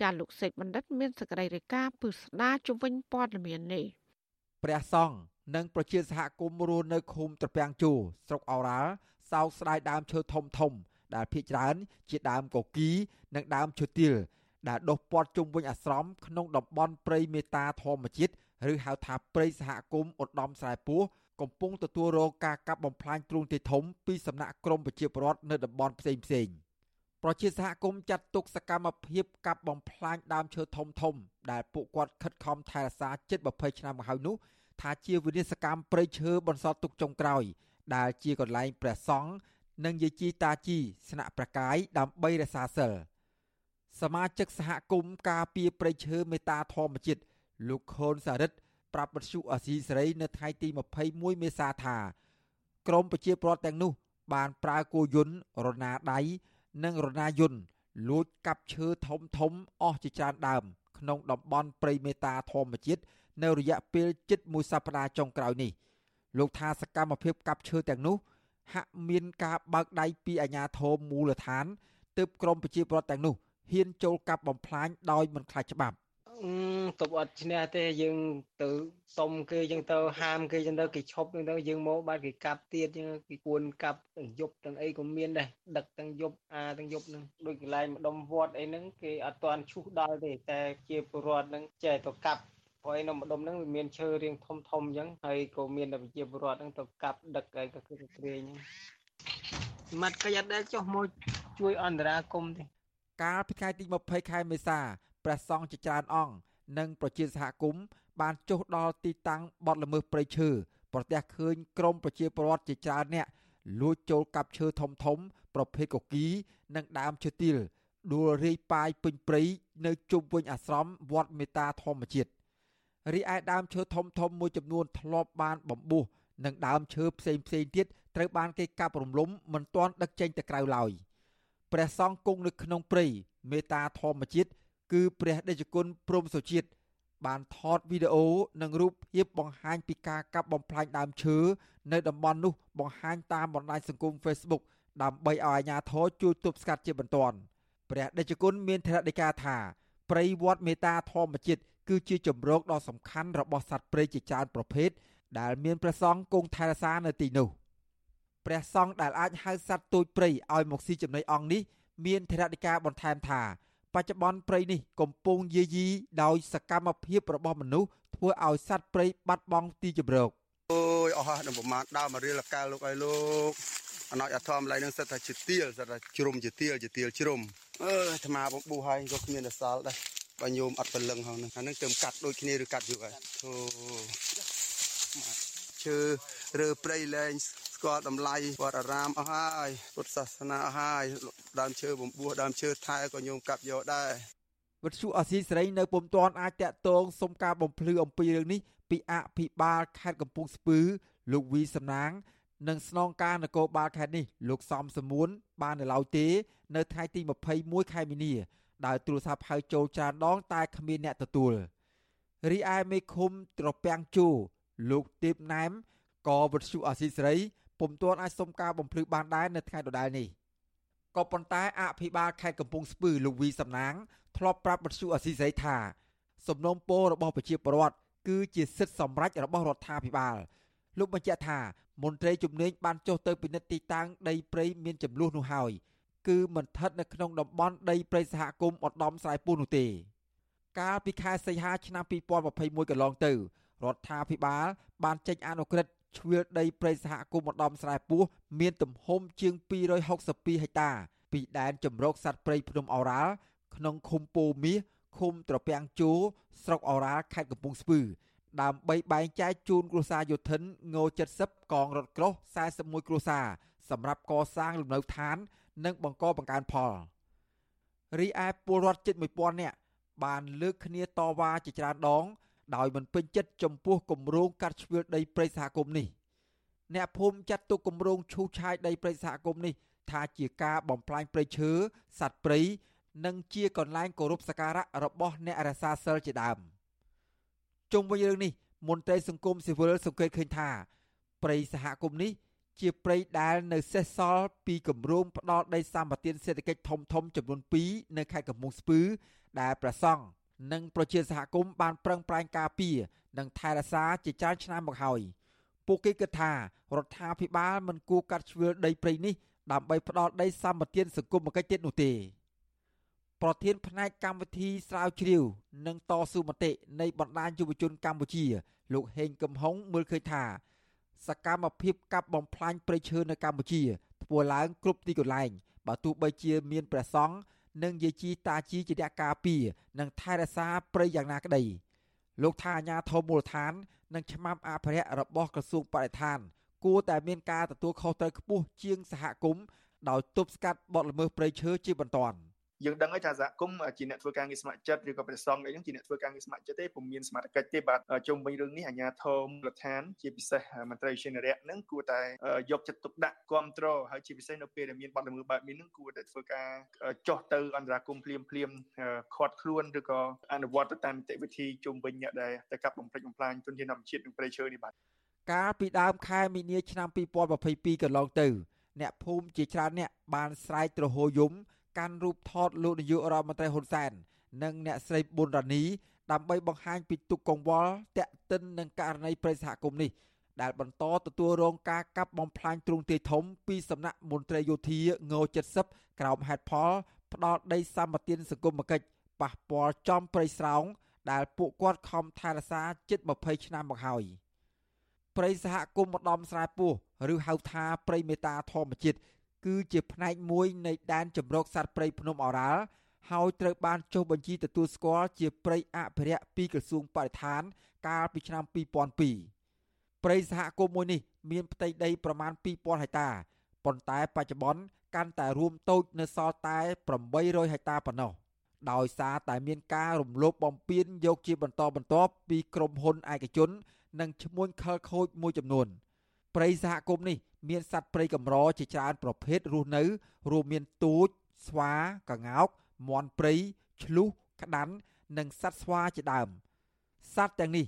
ចាលោកសេកបណ្ឌិតមានសេចក្តីរាយការណ៍ពឹស្ដាជុំវិញព័ត៌មាននេះព្រះសង្ឃនិងប្រជាសហគមន៍រស់នៅឃុំត្រពាំងជូស្រុកអូរ៉ាល់សោកស្ដាយដើមឈើធំធំ ដែលភ ieck ច្រើន ជាដើមកគីនិងដើមឈើទាលដែលដុះព័ទ្ធជុំវិញអាស្រមក្នុងតំបន់ព្រៃមេតាធម្មជាតិឬហៅថាព្រៃសហគមន៍ឧត្តមស្រែពោះកំពុងទទួលរងការកាប់បំផ្លាញទ្រង់ទ្រាយធំពីសំណាក់ក្រមប្រជាពលរដ្ឋនៅតំបន់ផ្សេងផ្សេងៗ ប្រជាសហគមន៍ចាត់ទុកសកម្មភាពកាប់បំផ្លាញដើមឈើធំធំ ដែលពួកគាត់ខិតខំថែរក្សាជិត20ឆ្នាំមកហើយនោះថាជាវិនិស្សកម្មព្រៃឈើបន្សល់ទុកចុងក្រោយ ដែលជាកន្លែងព្រះសង្ឃនិងយាយជីតាជីស្នាក់ព្រះកាយដើម្បីរក្សាសិលសមាជិកសហគមន៍ការពារព្រៃឈើមេតាធម្មជាតិលោកខូនសារិទ្ធប្រាប់បទសុអសីសេរីនៅថ្ងៃទី21មេសាថាក្រមប្រជាពលរដ្ឋទាំងនោះ បានប្រើគោយន្តរណាដៃ និងរណាយន្តលួចកាប់ឈើធំធំអស់ជាច្រើនដើម ក្នុងតំបន់ព្រៃមេតាធម្មជាតិនៅរយៈពេលជិតមួយសប្តាហ៍ចុងក្រោយនេះលោកថាសកម្មភាពកាប់ឈើទាំងនោះហាក់មានការបើកដៃពីអាជ្ញាធរមូលដ្ឋានទើបក្រមប្រជាពលរដ្ឋទាំងនោះហ៊ានចូលកាប់បំផ្លាញដោយមិនខ្លាចច្បាប់ ទប់អត់ឈ្នះទេយើងទៅសុំគេយើងទៅហាមគេចឹងទៅគេឈប់ចឹងទៅយើងមកបាត់គេកាប់ទៀតចឹងគេគួនកាប់ទាំងយប់ទាំងអីក៏មានដែរដឹកទាំងយប់អាទាំងយប់ហ្នឹងដូចកន្លែងម្ដុំវត្តអីហ្នឹងគេអត់ទាន់ឈូសដល់ទេតែជាពលរដ្ឋហ្នឹងចេះទៅកាប់ព្រោះឯនៅម្ដុំហ្នឹងវាមានឈើរៀងធំធំអញ្ចឹងហើយក៏មានតែប្រជាពលរដ្ឋហ្នឹងទៅកាប់ដឹកអីក៏គឺត្រេងហ្នឹងមាត់ក៏យ៉ាត់ដែរចុះមកជួយអន្តរាគមទេកាលពីថ្ងៃទី20ខែមេសា ព្រះសង្ឃជាច្រើនអង្គនិងប្រជាសហគមន៍បានចុះដល់ទីតាំងបទល្មើសព្រៃឈើប្រទះឃើញក្រមប្រជាពលរដ្ឋជាច្រើនអ្នកលួចចូលកាប់ឈើធំធំ ប្រភេទកគីនិងដើមឈើទាលដួលរាយប៉ាយពេញព្រៃនៅជុំវិញអាស្រមវត្តមេតាធម្មជាតិរីឯដើមឈើធំធំមួយចំនួនធ្លាប់បានបំពុះនិងដើមឈើផ្សេងផ្សេងទៀតត្រូវបានគេកាប់រំលំមិនទាន់ដឹកចេញទៅក្រៅឡើយព្រះសង្ឃគង់នៅក្នុងព្រៃមេតាធម្មជាតិ គឺព្រះដេចគុណព្រំសុជាតិបានថតវីដេអូនិងរូបភាពបង្ហាញពីការកាប់បំផ្លាញដើមឈើនៅតំបន់នោះបង្ហាញតាមបណ្ដាញសង្គម Facebook ដើម្បីឲ្យអាជ្ញាធរជួយទប់ស្កាត់ជាបន្ទាន់ព្រះដេចគុណមានថេរដីកាថាព្រៃវត្តមេតាធម្មជាតិគឺជាជំរកដ៏សំខាន់របស់សត្វព្រៃជាច្រើនប្រភេទដែលមានព្រះសង្ឃគង់ថែរក្សានៅទីនោះព្រះសង្ឃដែលអាចហៅសត្វទូចព្រៃឲ្យមកស៊ីចំណីអង្គនេះមានថេរដីកាបន្ថែមថា បច្ចុប្បន្នព្រៃនេះកំពុងយាយីដោយសកម្មភាពរបស់មនុស្សធ្វើឲ្យសត្វព្រៃបាត់បង់ទីជម្រកអូយអស់ហើយនឹងប្រមាណដើមមករៀលកាលលោកអើយលោកអណោចអធមឡៃនឹងសិតថាជាទៀលសិតថាជ្រុំជាទៀលជាទៀលជ្រុំអឺអាត្មាបងប៊ូហើយក៏គ្មានសល់ដែរបើញោមអត់ព្រលឹងហ្នឹងអានឹងទៅកាត់ដូចគ្នាឬកាត់យូរហើយធូឈើរើព្រៃលែង ស្គាល់តម្លៃវត្តអារាមអស់ហើយពុទ្ធសាសនាអស់ហើយដើមឈើបំពោះដើមឈើថែក៏ញោមកាប់យកដែរវិទ្យុអស៊ីសេរីនៅពុំទាន់អាចតាក់ទងសុំការបំភ្លឺអំពីរឿងនេះពីអភិបាលខេត្តកំពង់ស្ពឺលោកវីសំណាង និងស្នងការនគរបាលខេត្តនេះលោកសំសមួន បាននៅឡើយទេ នៅថ្ងៃទី21ខែមីនាដោយទូរស័ព្ទហៅចូលច្រើនដង តែគ្មានអ្នកទទួលរីឯមេឃុំត្រពាំងជូលោកទេពណែមក៏វិទ្យុអាស៊ីសេរី ពុំទាន់អាចសុំការបំភ្លឺបានដែរនៅថ្ងៃដដែលនេះក៏ប៉ុន្តែអភិបាលខេត្តកំពង់ស្ពឺលោកវីសំណាងធ្លាប់ប្រាប់វិទ្យុអាស៊ីសេរីថា សំណុំពររបស់ប្រជាពលរដ្ឋគឺជាសិទ្ធិសម្រេចរបស់រដ្ឋាភិបាលលោកបញ្ជាក់ថាមន្ត្រីជំនាញបានចុះទៅពិនិត្យទីតាំងដីព្រៃមានចំនួននោះហើយគឺមិនស្ថិតនៅក្នុងតំបន់ដីព្រៃសហគមន៍ឧត្តមស្រែពូនោះទេ កាលពីខែសីហាឆ្នាំ2021កន្លងទៅរដ្ឋាភិបាលបានចេញអនុក្រឹត្យ ជ្រឿលដីព្រៃសហគមន៍ឧត្តមស្រែពោះមានទំហំជាង262ហិកតា ពីដែនជម្រកសត្វព្រៃភ្នំអូរ៉ាល់ក្នុងឃុំពោមាសឃុំត្រពាំងជោស្រុកអូរ៉ាល់ខេត្តកំពង់ស្ពឺដើម្បីបែងចែកជូនគ្រួសារយោធិនង70កងរថក្រោះ41គ្រួសារសម្រាប់កសាងលំនៅឋាន និងបង្កបង្កើនផលរីឯពលរដ្ឋជិត1000នាក់បានលើកគ្នាតវ៉ាជាច្រើនដង ដោយមិនពេញចិត្តចំពោះគម្រោងកាត់ជ្រឿលដីព្រៃសហគមន៍នេះអ្នកភូមិចាត់ទុកគម្រោងឈូសឆាយដីព្រៃសហគមន៍នេះថាជាការបំផ្លាញព្រៃឈើសត្វព្រៃនិងជាកន្លែងគោរពសក្ការៈរបស់អ្នករសាសិលជាដើម។ជុំវិញរឿងនេះមន្ត្រីសង្គមស៊ីវិលសង្កេតឃើញថាព្រៃសហគមន៍នេះជាព្រៃដែលនៅសេសសល់ពីគម្រោងផ្ដាល់ដីសម្បត្តិសេដ្ឋកិច្ចធំធំចំនួន2នៅខេត្តកំពង់ស្ពឺដែលប្រសង់ និងប្រជាសហគមន៍បានប្រឹងប្រែងការពារនិងថែរក្សាជាច្រើនឆ្នាំមកហើយពួកគេគិតថារដ្ឋាភិបាលមិនគួរកាត់ជ្រឿលដីព្រៃនេះដើម្បីផ្ដាល់ដីសម្បត្តិសង្គមគិច្ចទៀតនោះទេប្រធានផ្នែកកម្មវិធីស្រាវជ្រាវនិងតស៊ូមតិនៃបណ្ដាញយុវជនកម្ពុជា លោកហេងកំហុងមើលឃើញថា សកម្មភាពកាប់បំផ្លាញព្រៃឈើនៅកម្ពុជាធ្វើឡើងគ្រប់ទីកន្លែងបើទោះបីជាមានព្រះសង្ឃ និងយាយជីតាជីជាអ្នកការពារនិងថែរក្សាព្រៃយ៉ាងណាក្តីលោកថាអាញាធមមូលដ្ឋាន និងឆ្មាំអភិរក្សរបស់ក្រសួងបរិស្ថាន គួរតែមានការទទួលខុសត្រូវខ្ពស់ជាងសហគមន៍ដោយទប់ស្កាត់បទល្មើសព្រៃឈើជាបន្ទាន់ យើងដឹងហើយថាសហគមន៍ជាអ្នកធ្វើការងារស្ម័គ្រចិត្តឬក៏ព្រះសង្ឃអីហ្នឹងជាអ្នកធ្វើការងារស្ម័គ្រចិត្តទេពុំមានសមត្ថកិច្ចទេបាទជុំវិញរឿងនេះអាជ្ញាធរមូលដ្ឋានជាពិសេសមន្ត្រីជានរៈហ្នឹងគួរតែយកចិត្តទុកដាក់គ្រប់គ្រងហើយជាពិសេសនៅពេលដែលមានបទល្មើសបែបនេះហ្នឹងគួរតែធ្វើការចោះទៅអន្តរាគមន៍ភ្លាមភ្លាមខាត់ខ្លួនឬក៏អនុវត្តទៅតាមនីតិវិធីជុំវិញអ្នកដែលទៅកាប់បំផ្លិចបំផ្លាញទុនធានធម្មជាតិនិងព្រៃឈើនេះបាទកាលពីដើមខែមីនាឆ្នាំ2022កន្លងទៅ អ្នកភូមិជាច្រើនអ្នកបានស្រែកទ្រហោយំ កាន់រូបថតលោកនាយករដ្ឋមន្ត្រីហ៊ុនសែននិងអ្នកស្រីប៊ុនរ៉ានីដើម្បីបង្ហាញពីទុកកង្វល់តាក់ទិននឹងករណីប្រិយសហគមន៍នេះដែលបន្តទទួលរងការកាប់បំផ្លាញទ្រង់ទ្រាយធំពីសំណាក់មន្ត្រីយោធាង70ក្រោមហេតុផលផ្ដាល់ដីសម្បត្តិសង្គមគិច្ចប៉ះពាល់ចំព្រៃស្រោងដែលពួកគាត់ខំថែរក្សាជិត20ឆ្នាំមកហើយព្រៃសហគមន៍ម្ដំស្រែពោះឬហៅថាព្រៃមេតាធម្មជាតិ គឺជាផ្នែកមួយនៃដែនជម្រកសត្វព្រៃភ្នំអូរ៉ាល់ហើយត្រូវបានចុះបញ្ជីទទួលស្គាល់ជាព្រៃអភិរក្សពីក្រសួងបរិស្ថាន កាលពីឆ្នាំ2002ព្រៃសហគមន៍មួយនេះមានផ្ទៃដីប្រមាណ2000ហិកតាប៉ុន្តែបច្ចុប្បន្នកាន់តែរួមតូចនៅសល់តែ800ហិកតាប៉ុណ្ណោះដោយសារតែមានការរំលោភបំពានយកជាបន្តបន្ទាប់ពីក្រុមហ៊ុនឯកជន និងឈ្មួញខលខូចមួយចំនួន ព្រៃសហគមន៍នេះមានសត្វព្រៃកម្រជាច្រើនប្រភេទរស់នៅ រួមមានទូច ស្វាកង្កោកមាន់ព្រៃឆ្លុះក្តាន់និងសត្វស្វាជាដើមសត្វទាំងនេះ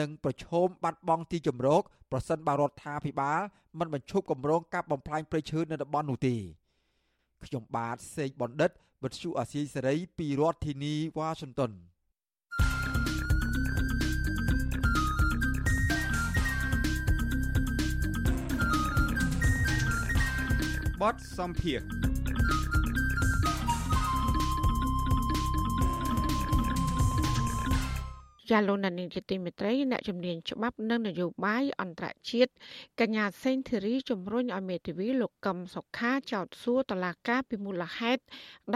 នឹងប្រឈមបាត់បង់ទីជម្រកប្រសិនបើរដ្ឋាភិបាលមិនបញ្ឈប់គម្រោងកាប់បំផ្លាញព្រៃឈើនៅតំបន់នោះទេខ្ញុំបាទសេកបណ្ឌិតវិទ្យុអាស៊ីសេរីពីរដ្ឋធានីវ៉ាស៊ីនតោន បទសម្ភារ ជាលោកនានីជាទីមេត្រីអ្នកជំនាញច្បាប់និងនយោបាយអន្តរជាតិកញ្ញាសេងធីរីជំរុញឲ្យមេធាវីលោកកឹមសុខាចោទសួរតឡាការពីមូលហេតុ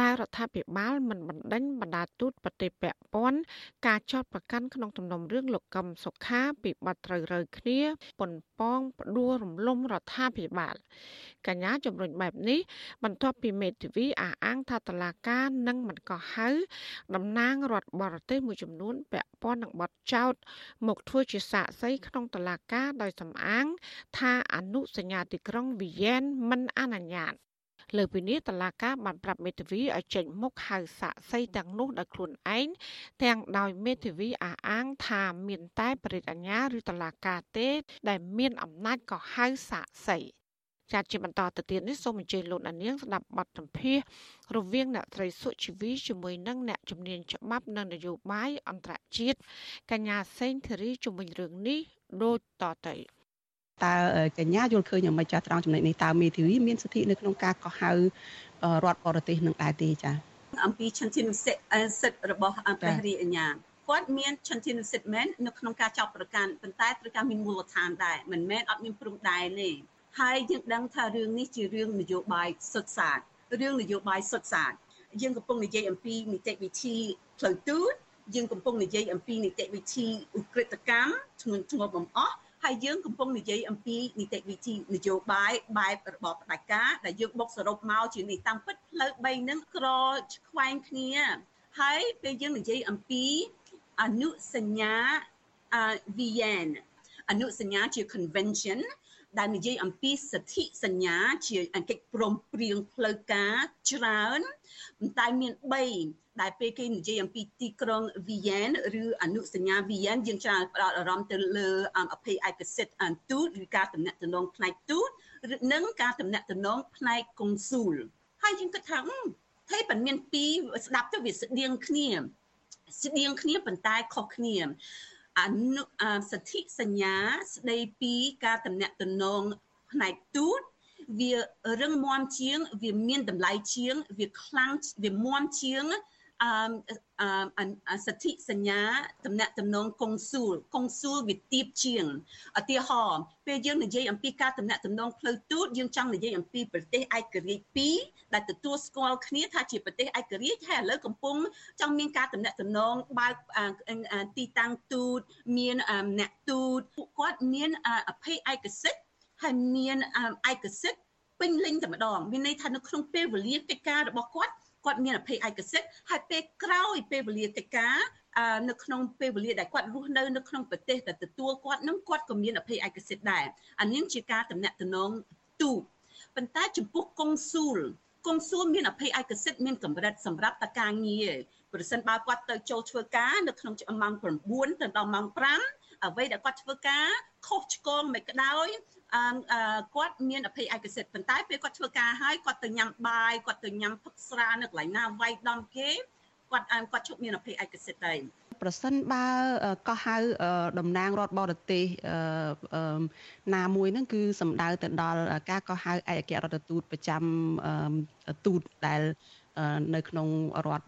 ដែលរដ្ឋាភិបាលមិនបណ្ដេញបណ្ដាទូតប្រទេសពាក់ព័ន្ធការចោទប្រកាន់ក្នុងទំនុំរឿងលោកកឹមសុខាពីបទត្រូវរើគ្នាប៉ុនប៉ងផ្ដួលរំលំរដ្ឋាភិបាលកញ្ញាជំរុញបែបនេះបន្ទាប់ពីមេធាវីអះអាងថាតឡាការនឹងមិនកោះហៅតំណាងរដ្ឋបរទេសមួយចំនួនពាក់ព័ន្ធនឹងបទចោទមកធ្វើជាសាក្សីក្នុងតឡាការដោយសំអាង ថាអនុសញ្ញាទីក្រុងវីយ៉ែនមិនអនុញ្ញាតលើពីនេះតឡាកាបានប្រាប់មេធាវីឲ្យចេញមុខហៅសាក់សីទាំងនោះដោយខ្លួនឯងទាំងដោយមេធាវីអះអាងថាមានតែបរិយាអាញាឬតឡាកាទេ ដែលមានអំណាចក៏ហៅសាក់សី ចាត់ជាបន្តទៅទៀតនេះសូមអញ្ជើញលោកអានាងស្ដាប់បទសម្ភាសរវាងអ្នកត្រីសុជីវីជាមួយនឹងអ្នកជំនាញច្បាប់និងនយោបាយអន្តរជាតិកញ្ញាសេងធីរីជំនាញរឿងនេះដូចតទៅតើកញ្ញាយល់ឃើញយ៉ាងម៉េចចាស់ត្រង់ចំណុចនេះតើមេធាវីមានសិទ្ធិនៅក្នុងការកោះហៅរដ្ឋបរទេសនឹងដែរទេចា៎អំពីឆន្ទានុសិទ្ធិសិទ្ធិរបស់ព្រះរាជអាជ្ញាគាត់មានឆន្ទានុសិទ្ធិមែននៅក្នុងការចោទប្រកាន់ប៉ុន្តែត្រូវការមានមូលដ្ឋានដែរមិនមែនអត់មានព្រំដែនទេ ហើយយើងដឹងថារឿងនេះជារឿងនយោបាយសុទ្ធសាធរឿងនយោបាយសុទ្ធសាធយើងកំពុងនិយាយអំពីនីតិវិធីផ្លូវទូតយើងកំពុងនិយាយអំពីនីតិវិធីឧក្រិដ្ឋកម្មធ្ងន់ធ្ងរបំអស់ហើយយើងកំពុងនិយាយអំពីនីតិវិធីនយោបាយបែបរបបផ្ដាច់ការដែលយើងបុកសរុបមកជានេះតាមពិតផ្លូវ3នឹងក្រខ្វែងគ្នាហើយពេលយើងនិយាយអំពីអនុសញ្ញា VN អនុសញ្ញាជា convention ដែលនិយាយអំពីសន្ធិសញ្ញាជាកិច្ចព្រមព្រៀងផ្លូវការច្រើនតែមាន3ដែលពេលគេនិយាយអំពីទីក្រុង Vienna ឬអនុសញ្ញា Vienna យើងច្រើនផ្ដោតអារម្មណ៍ទៅលើអភ័យឯកសិទ្ធិទូតឬការតំណាក់តំណងផ្នែកទូតនិងការតំណាក់តំណងផ្នែកកុងស៊ូលហើយយើងគិតថាហើយប៉ុន្មានពីរស្ដាប់ទៅវាស្តៀងគ្នាស្តៀងគ្នាប៉ុន្តែខុសគ្នា អនុសន្ធិសញ្ញាស្ដីពីការតំណាក់តំណងផ្នែកទូតវារឹងមាំជាង វាមានតម្លៃជាង វាខ្លាំងវាមាំជាង អឺសទ្ធិសញ្ញាតំណាក់តំណងកុងស៊ូលកុងស៊ូលវាទៀបជាងឧទាហរណ៍ពេលយើងនិយាយអំពីការតំណាក់តំណងផ្លូវទូតយើងចង់និយាយអំពីប្រទេសឯករាជ្យពីរដែលទទួលស្គាល់គ្នាថាជាប្រទេសឯករាជ្យហើយឥឡូវកំពុងចង់មានការតំណាក់តំណងបើកទីតាំងទូតមានអ្នកទូតពួកគាត់មានអភ័យឯកសិទ្ធិហើយមានឯកសិទ្ធិពេញលេញតែម្ដងមានន័យថានៅក្នុងពេលវេលាកិច្ចការរបស់គាត់ គាត់មានអភ័យឯកសិទ្ធិហើយពេលក្រោយពេលវេលាកិច្ចការនៅក្នុងពេលវេលាដែលគាត់រស់នៅនៅក្នុងប្រទេសដែលទទួលគាត់នឹងគាត់ក៏មានអភ័យឯកសិទ្ធិដែរអានេះជាការតំណាក់តំណងទូប៉ុន្តែចំពោះកុងស៊ូលកុងស៊ូលមានអភ័យឯកសិទ្ធិមានកម្រិតសម្រាប់តការងារប្រសិនបើគាត់ទៅចូលធ្វើការនៅក្នុងម៉ោង9ទៅដល់ម៉ោង5 អ្វីដែលគាត់ធ្វើការខុសឆ្គងមិនក្តោយអឺគាត់មានអភ័យឯកសិទ្ធិប៉ុន្តែពេលគាត់ធ្វើការហើយគាត់ទៅញ៉ាំបាយគាត់ទៅញ៉ាំផឹកស្រានៅកន្លែងណាវាយដំគេគាត់គាត់ជប់មានអភ័យឯកសិទ្ធិដែរប្រសិនបើកោះហៅតំណាងរដ្ឋបរទេសណាមួយហ្នឹងគឺសំដៅទៅដល់ការកោះហៅឯកអគ្គរដ្ឋទូតប្រចាំទូតដែលនៅក្នុងរដ្ឋ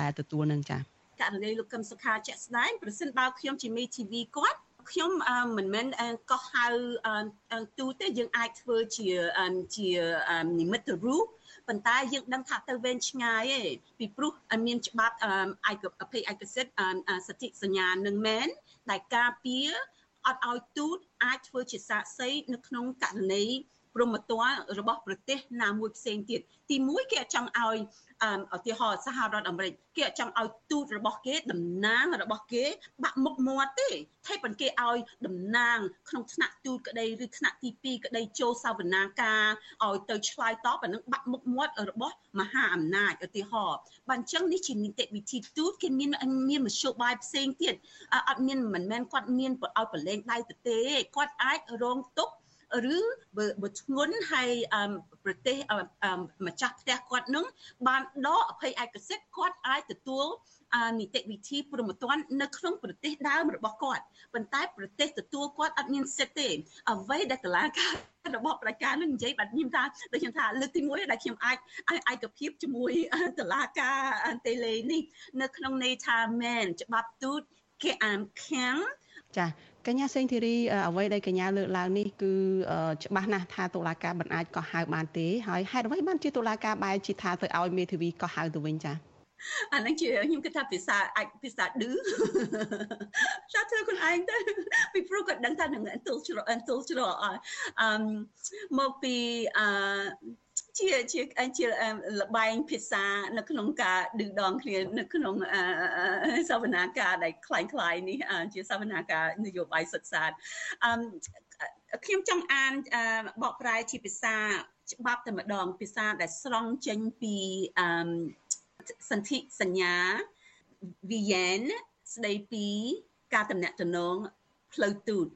ដែលទទួលនឹងចា៎ ករណីលោកកឹមសុខាជាក់ស្ដែងប្រសិនបើខ្ញុំជាមេ TV គាត់ខ្ញុំមិនមែនកោះហៅទូទេយើងអាចធ្វើជាជានិមិត្តរូបប៉ុន្តែយើងដឹងថាទៅវែងឆ្ងាយឯងពីព្រោះមានច្បាប់ឯកអភ័យឯកសិទ្ធសិទ្ធិសញ្ញានឹងមែនដែលការពារអត់ឲ្យទូតអាចធ្វើជាសាក្សីនៅក្នុងករណី ព្រមត្តរបស់ប្រទេសណាមួយផ្សេងទៀតទី1គេចង់ឲ្យឧទាហរណ៍សហរដ្ឋអាមេរិកគេចង់ឲ្យទូតរបស់គេតំណាងរបស់គេ បាក់មុខមាត់ទេតែប៉ុន្តែគេឲ្យតំណាង ក្នុងថ្នាក់ទូតក្តីឬថ្នាក់ទី2ក្តីចូលសវនាការឲ្យទៅឆ្លើយតបអានឹងបាក់មុខមាត់របស់មហាអំណាចឧទាហរណ៍បើអញ្ចឹងនេះជានីតិវិធីទូតគេមានមានមធ្យោបាយផ្សេងទៀតអត់មានមិនមែនគាត់មានឲ្យប្រឡែងដៃទៅទេគាត់អាចរងទុក្ខ ឬបើធ្ងន់ហើយប្រទេសម្ចាស់ផ្ទះគាត់នឹងបានដកអភ័យឯកសិទ្ធគាត់អាចទទួលនីតិវិធីព្រមត្តននៅក្នុងប្រទេសដើមរបស់គាត់ប៉ុន្តែប្រទេសទទួលគាត់អត់មានសិទ្ធទេអ្វីដែលតឡាការរបស់ប្រជាការនឹងនិយាយបាទខ្ញុំថាដូចខ្ញុំថាលើកទី1ដែលខ្ញុំអាចឯកភាពជាមួយតឡាការតេឡេនេះនៅក្នុងន័យថាមែនច្បាប់ទូតគេអានខាំងចាកញ្ញាសេងធីរីអ្វីដែលកញ្ញាលើកឡើងនេះគឺច្បាស់ណាស់ថាតុលាការមិនអាចកោះហៅបានទេហើយហេតុអ្វីបានជាតុលាការបែរជាថាទៅឲ្យមេធាវីកោះហៅទៅវិញចាអានឹងជាខ្ញុំគិតថាភាសាអាចភាសាឌឺចាធ្វើខ្លួនឯងទៅពីព្រោះគាត់ដឹងថានឹងអន្ទល់ច្រកអន្ទល់ច្រកអឺមកពីអឺ ជាជាជាលបែងភាសានៅក្នុងការឌឺដងគ្នានៅក្នុងសវនាការដែលคล้ายៗនេះជាសវនាការនយោបាយសិក្សាអឺខ្ញុំចង់អានបកប្រែជាភាសាច្បាប់តែម្ដងភាសាដែលស្រង់ចេញពីអឺសន្ធិសញ្ញាវីយ៉ែនស្ដីពីការតំណាក់តំណង ផ្លូវទូត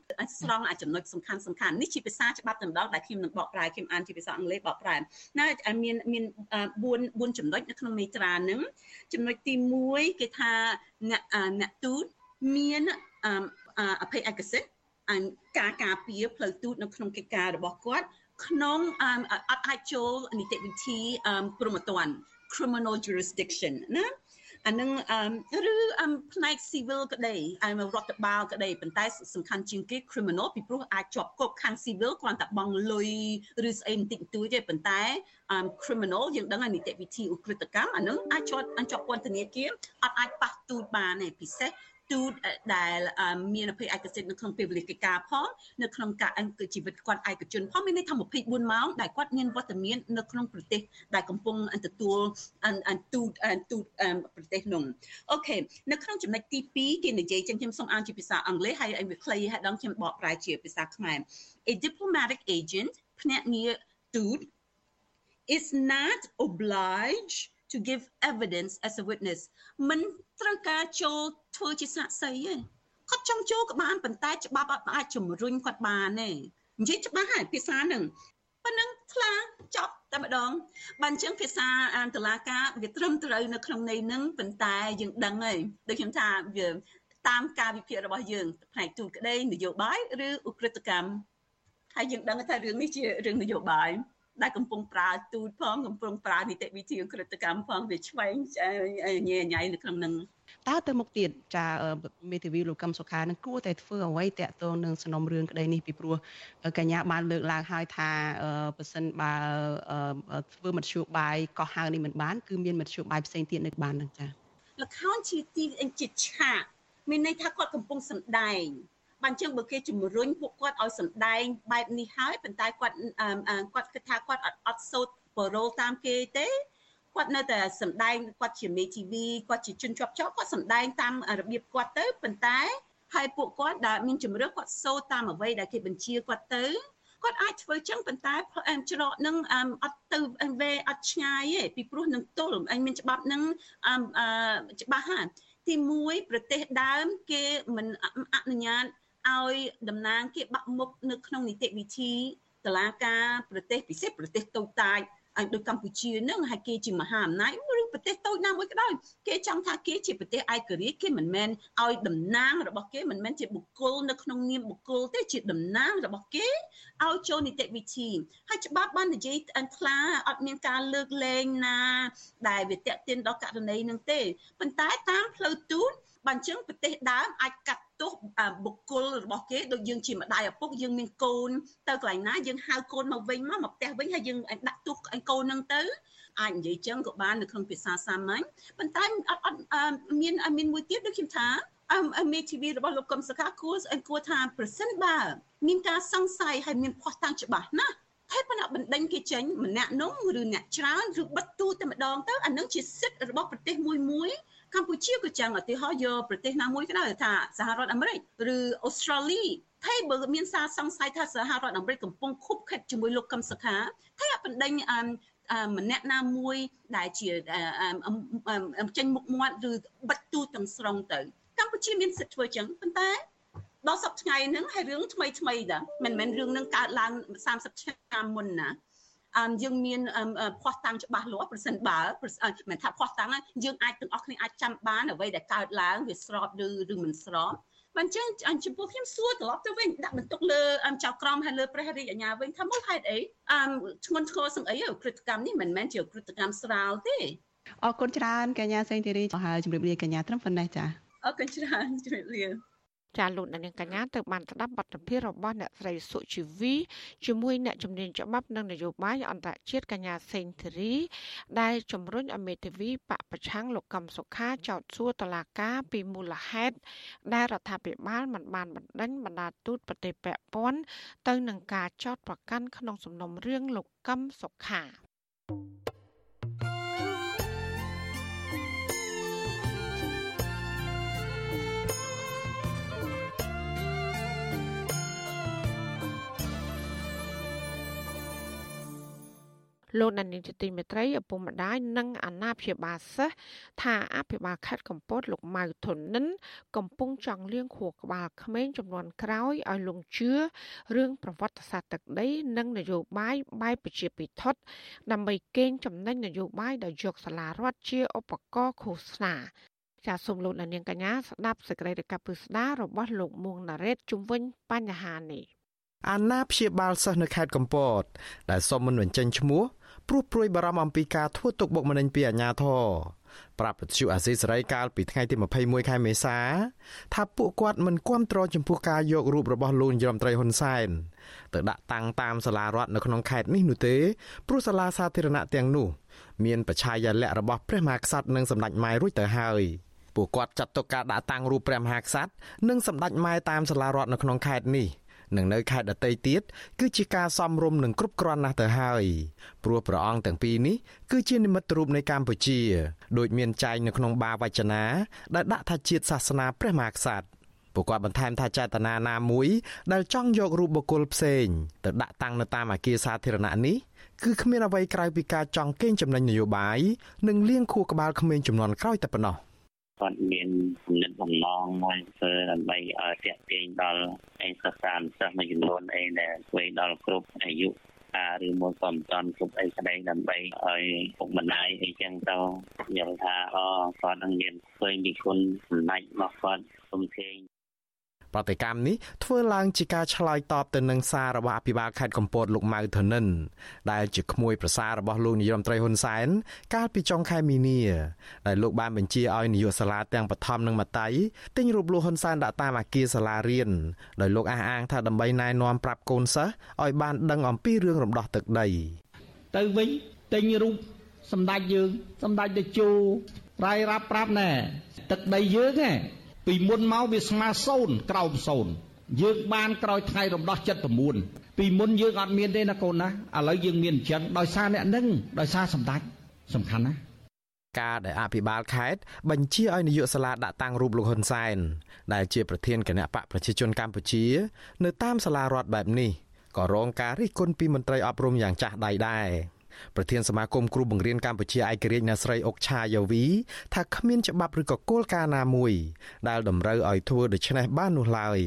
ស្រង់អាចំណុចសំខាន់សំខាន់នេះជាភាសាច្បាប់តែម្ដងដែលខ្ញុំនឹងបកប្រែខ្ញុំអានជាភាសាអង់គ្លេសបកប្រែណាមានមាន4 4ចំណុចនៅក្នុងមេត្រានឹងចំណុចទី1គេថាអ្នកអ្នកទូតមានអភ័យឯកសិទ្ធិការការពារផ្លូវទូតនៅក្នុងកិច្ចការរបស់គាត់ក្នុងអត់អាចចូលនីតិវិធីព្រមត្តន criminal jurisdiction ណា អានឹងឬផ្នែក civil ក្តីរដ្ឋបាលក្តីប៉ុន្តែសំខាន់ជាងគេ criminal ពីព្រោះអាចជាប់គុកខាង civil គ្រាន់តែបង់លុយឬស្អីបន្តិចបន្តួចទេប៉ុន្តែ criminal យើងដឹងនីតិវិធីឧក្រិដ្ឋកម្មអានឹងអាចជាប់ជាប់ពន្ធនាគារអត់អាចប៉ះទូតបានទេពិសេស ទូតដែលមានអភ័យឯកសិទ្ធិនៅក្នុងពេលវេលាកិច្ចការផងនៅក្នុងការអង្គជីវិតគាត់ឯកជនផងមានន័យថា24ម៉ោងដែលគាត់មានវត្តមាននៅក្នុងប្រទេសដែលកំពុងទទួលទូតទូតប្រទេសនោះអូខេនៅក្នុងចំណុចទី2គេនិយាយចឹងខ្ញុំសូមអានជាភាសាអង់គ្លេសហើយឲ្យវាខ្លីហើយដល់ខ្ញុំបកប្រែជាភាសាខ្មែរ A diplomatic agent ភ្នាក់ងារទូត is not obliged to give evidence as a witness មិនត្រូវការចូលធ្វើជាសាក្សីទេគាត់ចង់ចូលក៏បានប៉ុន្តែច្បាប់អត់អាចជំរុញគាត់បានទេនិយាយច្បាស់ហើយភាសានឹងប៉ុណ្ណឹងថ្លាចប់តែម្ដងបើអញ្ចឹងភាសាអន្តលាការវាត្រឹមត្រូវនៅក្នុងន័យហ្នឹងប៉ុន្តែយើងដឹងហើយដូចខ្ញុំថាវាតាមការវិភាគរបស់យើងផ្នែកទូតក្តីនយោបាយឬឧក្រិដ្ឋកម្មហើយយើងដឹងថារឿងនេះជារឿងនយោបាយ ដែលកំពុងប្រើទូតផងកំពុងប្រើនីតិវិធីក្រិតកម្មផងវាឆ្វេងញ៉ែញ៉ៃនៅក្នុងនឹងតើទៅមុខទៀតចាមេធាវីលោកកឹមសុខានឹងគួរតែធ្វើអ្វីតាក់ទងនឹងសំណុំរឿងក្តីនេះពីព្រោះកញ្ញាបានលើកឡើងហើយថាប៉ះសិនបើធ្វើមធ្យោបាយកោះហៅនេះមិនបានគឺមានមធ្យោបាយផ្សេងទៀតនៅបាននឹងចាលខោនជាទីជាឆាកមានន័យថាគាត់កំពុងសម្ដែង បានចឹងបើគេជំរុញពួកគាត់ឲ្យសម្ដែងបែបនេះហើយប៉ុន្តែគាត់គាត់គិតថាគាត់អត់អត់សូត្របរោលតាមគេទេគាត់នៅតែសម្ដែងគាត់ជាមេធាវីគាត់ជាជនជាប់ចោតគាត់សម្ដែងតាមរបៀបគាត់ទៅប៉ុន្តែហើយពួកគាត់ដែលមានជំរឿគាត់សូត្រតាមអ្វីដែលគេបញ្ជាគាត់ទៅគាត់អាចធ្វើចឹងប៉ុន្តែច្រកនឹងអត់ទៅវេអត់ឆ្ងាយទេពីព្រោះនឹងទល់អញមានច្បាប់នឹងច្បាស់ហើយទី1ប្រទេសដើមគេមិនអនុញ្ញាត ឲ្យតំណាងគេបាក់មុខនៅក្នុងនីតិវិធីតឡាការប្រទេសពិសេសប្រទេសតូចតាចឲ្យដូចកម្ពុជានឹងហើយគេជាមហាអំណាចឬប្រទេសតូចណាមួយក៏ដោយគេចង់ថាគេជាប្រទេសឯករាជ្យគេមិនមែនឲ្យតំណាងរបស់គេមិនមែនជាបុគ្គលនៅក្នុងនាមបុគ្គលទេជាតំណាងរបស់គេឲ្យចូលនីតិវិធីហើយច្បាប់បាននិយាយអន្ខ្លាអត់មានការលើកលែងណា ដែលវាតេតិនដល់ករណីនឹងទេប៉ុន្តែតាមផ្លូវទូតបើអញ្ចឹងប្រទេសដើមអាចកាត់ ទោសបុគ្គលរបស់គេដូចយើងជាម្ដាយឪពុកយើងមានកូនទៅកន្លែងណាយើងហៅកូនមកវិញមកមកផ្ទះវិញហើយយើងដាក់ទោសកូនហ្នឹងទៅអាចនិយាយចឹងក៏បាននៅក្នុងភាសាសាមញ្ញប៉ុន្តែអត់អត់មានមានមួយទៀតដូចខ្ញុំថាអមេធីវីរបស់លោកកឹមសុខាគួរគួរថាប្រសិនបើ មានការសង្ស័យហើយមានភ័ស្តុតាងច្បាស់ណាស់ហើយប៉ុន្តែបណ្ដេញគេចេញម្នាក់នោះឬអ្នកច្រើនឬបិទទូតែម្ដងទៅអានឹងជាសិទ្ធិរបស់ប្រទេសមួយមួយ កម្ពុជាក៏ចឹងឧទាហរណ៍យកប្រទេសណាមួយក៏ដោយថាសហរដ្ឋអាមេរិកឬអូស្ត្រាលីហើយបើមានសារសង្ស័យថាសហរដ្ឋអាមេរិកកំពុងខុបខិតជាមួយលោកកឹមសុខាហើយអបណ្ដេញម្នាក់ណាមួយដែលជាចេញមុខមាត់ឬបិទទូទាំងស្រុងទៅ កម្ពុជាមានសិទ្ធិធ្វើចឹងប៉ុន្តែដល់សប្តាហ៍ថ្ងៃហ្នឹងហើយរឿងថ្មីថ្មីដែរមិនមែនរឿងហ្នឹងកើតឡើង30ឆ្នាំមុនណាអឺ យើងមានភ័ស្តុតាងច្បាស់លាស់ប្រសិនបើមិនថាភ័ស្តុតាងយើងអាចទាំងអស់គ្នាអាចចាំបានអ្វីដែលកើតឡើងវាស្របឬឬមិនស្របបានចឹងចំពោះខ្ញុំសួរត្រឡប់ទៅវិញដាក់បន្ទុកលើចៅក្រមហើយលើព្រះរាជអាជ្ញាវិញថាមកហេតុអីអឺធ្ងន់ធ្ងរសឹងអីក្រឹតកម្មនេះមិនមែនជាក្រឹតកម្មស្រាលទេអរគុណច្រើនកញ្ញាសេងធីរីហើយជម្រាបលាកញ្ញាត្រឹមប៉ុណ្ណេះចាអរគុណច្រើនជំរាបលា ចាលោកនាងកញ្ញាទៅបានស្ដាប់បទសម្ភាសន៍របស់អ្នកស្រីសុជីវីជាមួយអ្នកជំនាញច្បាប់និងនយោបាយអន្តរជាតិកញ្ញាសេងធីរីដែលជំរុញឲ្យមេធាវីបកប្រឆាំងលោកកឹមសុខាចោទសួរតឡាការពីមូលហេតុដែលរដ្ឋាភិបាលមិនបានបណ្ដេញបណ្ដាទូតប្រទេសពាក់ព័ន្ធទៅនឹងការចោទប្រកាន់ក្នុងសំណុំរឿងលោកកឹមសុខា thank you លោកដានីលជាទីមេត្រីឪពុកម្ដាយនិងអាណាព្យាបាលសិស្សថាអភិបាលខេត្តកំពតលោកម៉ៅធុននិន កំពុងចង់លៀងខួរក្បាលក្មេងចំនួនក្រោយឲ្យលងជឿរឿងប្រវត្តិសាស្ត្រទឹកដី និងនយោបាយបែបប្រជាពិធដើម្បីកេងចំណេញនយោបាយដោយយកសាលារដ្ឋជាឧបករណ៍ឃោសនាចាសសូមលោកនាងកញ្ញាស្ដាប់សេចក្តីរាយការណ៍ពិស្ដាររបស់លោកមួងណារ៉េតជុំវិញបញ្ហានេះអាណាព្យាបាលសិស្សនៅខេត្តកំពតដែលសុំមិនបញ្ចេញឈ្មោះ ព្រោះព្រួយបារម្ភអំពីការធ្វើទុកបុកម្នេញពីអាជ្ញាធរប្រាប់វិទ្យុអាស៊ីសេរីកាលពីថ្ងៃទី21ខែមេសាថាពួកគាត់មិនគាំទ្រចំពោះការយករូបរបស់លោកនាយរដ្ឋមន្ត្រីហ៊ុនសែនទៅដាក់តាំងតាមសាលារដ្ឋនៅក្នុងខេត្តនេះនោះទេព្រោះសាលាសាធារណៈទាំងនោះ មានបច្ឆាយាល័ក្ខណ៍របស់ព្រះមហាក្សត្រនិងសម្ដេចម៉ែរួចទៅហើយពួកគាត់ចាត់ទុកការដាក់តាំងរូបព្រះមហាក្សត្រនិងសម្ដេចម៉ែតាមសាលារដ្ឋនៅក្នុងខេត្តនេះ និងនៅខេត្តដទៃទៀតគឺជាការសំរុំនិងគ្រប់គ្រាន់ណាស់ទៅហើយព្រោះព្រះអង្គទាំងពីរនេះគឺជានិមិត្តរូបនៃកម្ពុជាដូចមានចែងនៅក្នុងបាវចនាដែលដាក់ថាជាតិសាសនាព្រះមហាក្សត្រពួកគាត់បន្ថែមថាចេតនាណាមួយដែលចង់យករូបបុគ្គលផ្សេងទៅដាក់តាំងនៅតាមអគារសាធារណៈនេះគឺគ្មានអ្វីក្រៅពីការចង់កេងចំណេញនយោបាយនិងលៀងខួរក្បាលក្មេងចំនួនក្រោយតែប៉ុណ្ណោះ។ គាត់មានគំនិតបំណងមួយធ្វើដើម្បីឲ្យតាក់ទាញដល់ឯកសារសិស្សមួយចំនួនអីដែលធ្វើដល់គ្រប់អាយុការឬមួយក៏មិនតាន់គ្រប់អីក្តីដើម្បីឲ្យពុកម្ដាយអីចឹងទៅយល់ថាអូគាត់នឹងមានឃើញពីគុណសម្ដេចរបស់គាត់គុំធេង ប្រតិកម្មនេះធ្វើឡើងជាការឆ្លើយតបទៅនឹងសាររបស់អភិបាលខេត្តកំពតលោកម៉ៅធនិន ដែលជាក្មួយប្រសាររបស់លោកនាយរដ្ឋមន្ត្រីហ៊ុនសែនកាលពីចុងខែមីនាដែលលោកបានបញ្ជាឲ្យនាយកសាលាទាំងបឋមនិងមត្តៃទិញរូបលោកហ៊ុនសែនដាក់តាមអគារសាលារៀនដោយលោកអះអាងថាដើម្បីណែនាំប្រាប់កូនសិស្សឲ្យបានដឹងអំពីរឿងរំដោះទឹកដីទៅវិញទិញរូបសម្ដេចយើងសម្ដេចតេជោរាយរាប់ប្រាប់ណែទឹកដីយើងហ៎ ពីមុនមកវាស្មើសូន្យក្រោមសូន្យយើងបានក្រោយថ្ងៃរំដោះ79ពីមុនយើងអត់មានទេណាកូនណាឥឡូវយើងមានអញ្ចឹងដោយសារអ្នកនឹងដោយសារសម្ដេចសំខាន់ណាការដែលអភិបាលខេត្តបញ្ជាឲ្យនាយកសាលាដាក់តាំងរូបលោកហ៊ុនសែនដែលជាប្រធានគណៈបកប្រជាជនកម្ពុជា នៅតាមសាលារដ្ឋបែបនេះក៏រងការរិះគន់ពីមន្ត្រីអប់រំយ៉ាងចាស់ដៃដែរ ប្រធានសមាគមគ្រូបង្រៀនកម្ពុជាឯករាជ្យអ្នកស្រីអុកឆាយាវីថាគ្មានច្បាប់ឬក៏គោលការណ៍ណាមួយដែលតម្រូវឲ្យធ្វើដូច្នេះបាននោះឡើយ